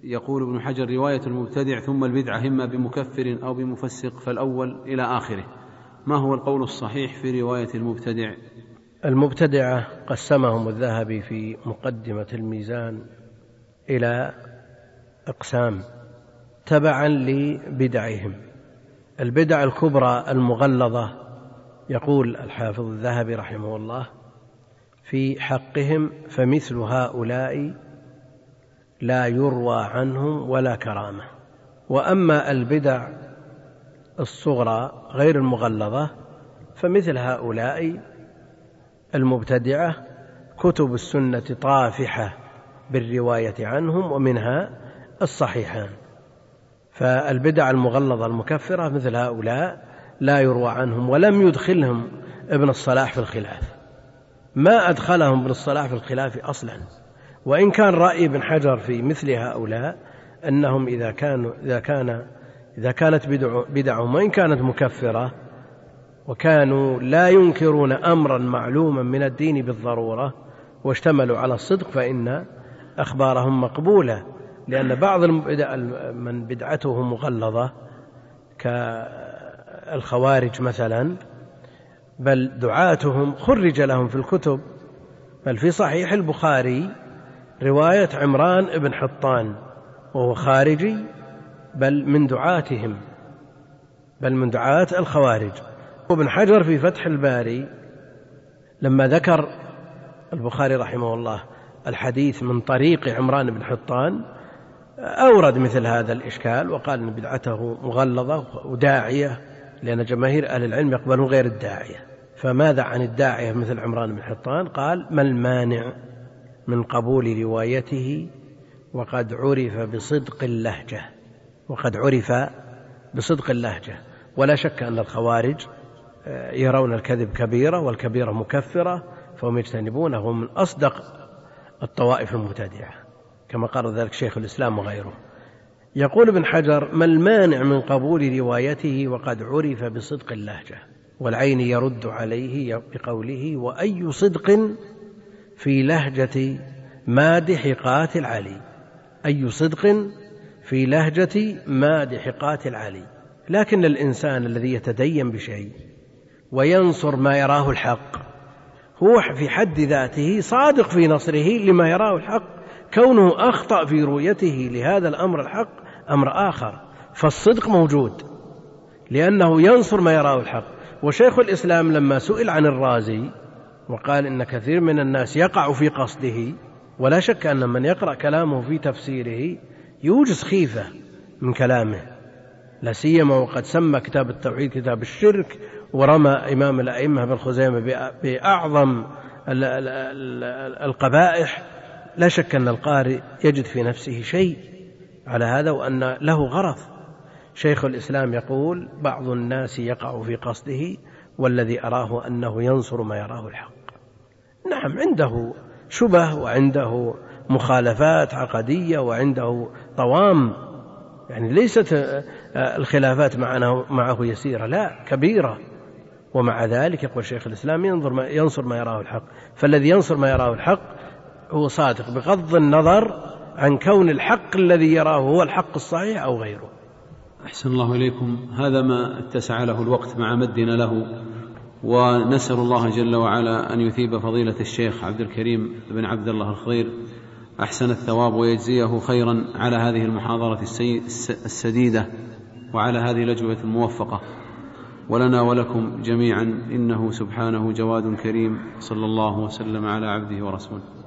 يقول ابن حجر رواية المبتدع ثم البدعة إما بمكفر أو بمفسق فالأول إلى آخره. ما هو القول الصحيح في رواية المبتدع؟ المبتدعة قسمهم الذهبي في مقدمة الميزان إلى أقسام تبعا لبدعهم. البدع الكبرى المغلظة يقول الحافظ الذهبي رحمه الله في حقهم فمثل هؤلاء لا يروى عنهم ولا كرامة. وأما البدع الصغرى غير المغلظة فمثل هؤلاء المبتدعة كتب السنة طافحة بالرواية عنهم ومنها الصحيحان. فالبدع المغلظة المكفرة مثل هؤلاء لا يروى عنهم ولم يدخلهم ابن الصلاح في الخلاف. ما أدخلهم ابن الصلاح في الخلاف أصلا. وإن كان رأي ابن حجر في مثل هؤلاء أنهم إذا كانوا إذا كان إذا كانت بدع بدعهم وإن كانت مكفرة وكانوا لا ينكرون أمرا معلوما من الدين بالضرورة واشتملوا على الصدق فإن أخبارهم مقبولة. لأن بعض من بدعته مغلظة كالخوارج مثلا بل دعاتهم خرج لهم في الكتب. بل في صحيح البخاري رواية عمران بن حطان وهو خارجي بل من دعاتهم بل من دعاة الخوارج. وابن حجر في فتح الباري لما ذكر البخاري رحمه الله الحديث من طريق عمران بن حطان أورد مثل هذا الإشكال وقال أن بدعته مغلظة وداعية لأن جماهير أهل العلم يقبلون غير الداعية. فماذا عن الداعية مثل عمران بن حطان؟ قال ما المانع من قبول روايته وقد عرف بصدق اللهجة. وقد عرف بصدق اللهجة. ولا شك أن الخوارج آه، يرون الكذب كبيرة والكبيرة مكفرة فهم يجتنبونه من أصدق الطوائف المبتدعة كما قال ذلك شيخ الإسلام وغيره. يقول ابن حجر ما المانع من قبول روايته وقد عرف بصدق اللهجة؟ والعين يرد عليه بقوله وأي صدق في لهجة مادح قاتل علي؟ أي صدق في لهجة مادح قاتل علي لكن الإنسان الذي يتدين بشيء وينصر ما يراه الحق هو في حد ذاته صادق في نصره لما يراه الحق كونه أخطأ في رؤيته لهذا الأمر الحق أمر آخر فالصدق موجود لأنه ينصر ما يراه الحق. وشيخ الإسلام لما سئل عن الرازي وقال إن كثير من الناس يقع في قصده ولا شك أن من يقرأ كلامه في تفسيره يوجز خيفة من كلامه. لا سيما وقد سمى كتاب التوحيد كتاب الشرك ورمى إمام الأئمة بن خزيمة بأعظم القبائح. لا شك أن القارئ يجد في نفسه شيء على هذا وأن له غرض. شيخ الإسلام يقول بعض الناس يقع في قصده والذي أراه أنه ينصر ما يراه الحق. نعم عنده شبه وعنده مخالفات عقدية وعنده طوام يعني ليست الخلافات معنا معه يسيرة لا كبيرة. ومع ذلك يقول شيخ الإسلام ينظر ما ينصر ما يراه الحق. فالذي ينصر ما يراه الحق هو صادق بغض النظر عن كون الحق الذي يراه هو الحق الصحيح أو غيره. أحسن الله إليكم. هذا ما اتسع له الوقت مع مدنا له. ونسأل الله جل وعلا أن يثيب فضيلة الشيخ عبد الكريم بن عبد الله الخضير أحسن الثواب ويجزيه خيرا على هذه المحاضرة السديدة وعلى هذه الأجوبة الموفقة. ولنا ولكم جميعا إنه سبحانه جواد كريم صلى الله وسلم على عبده ورسوله.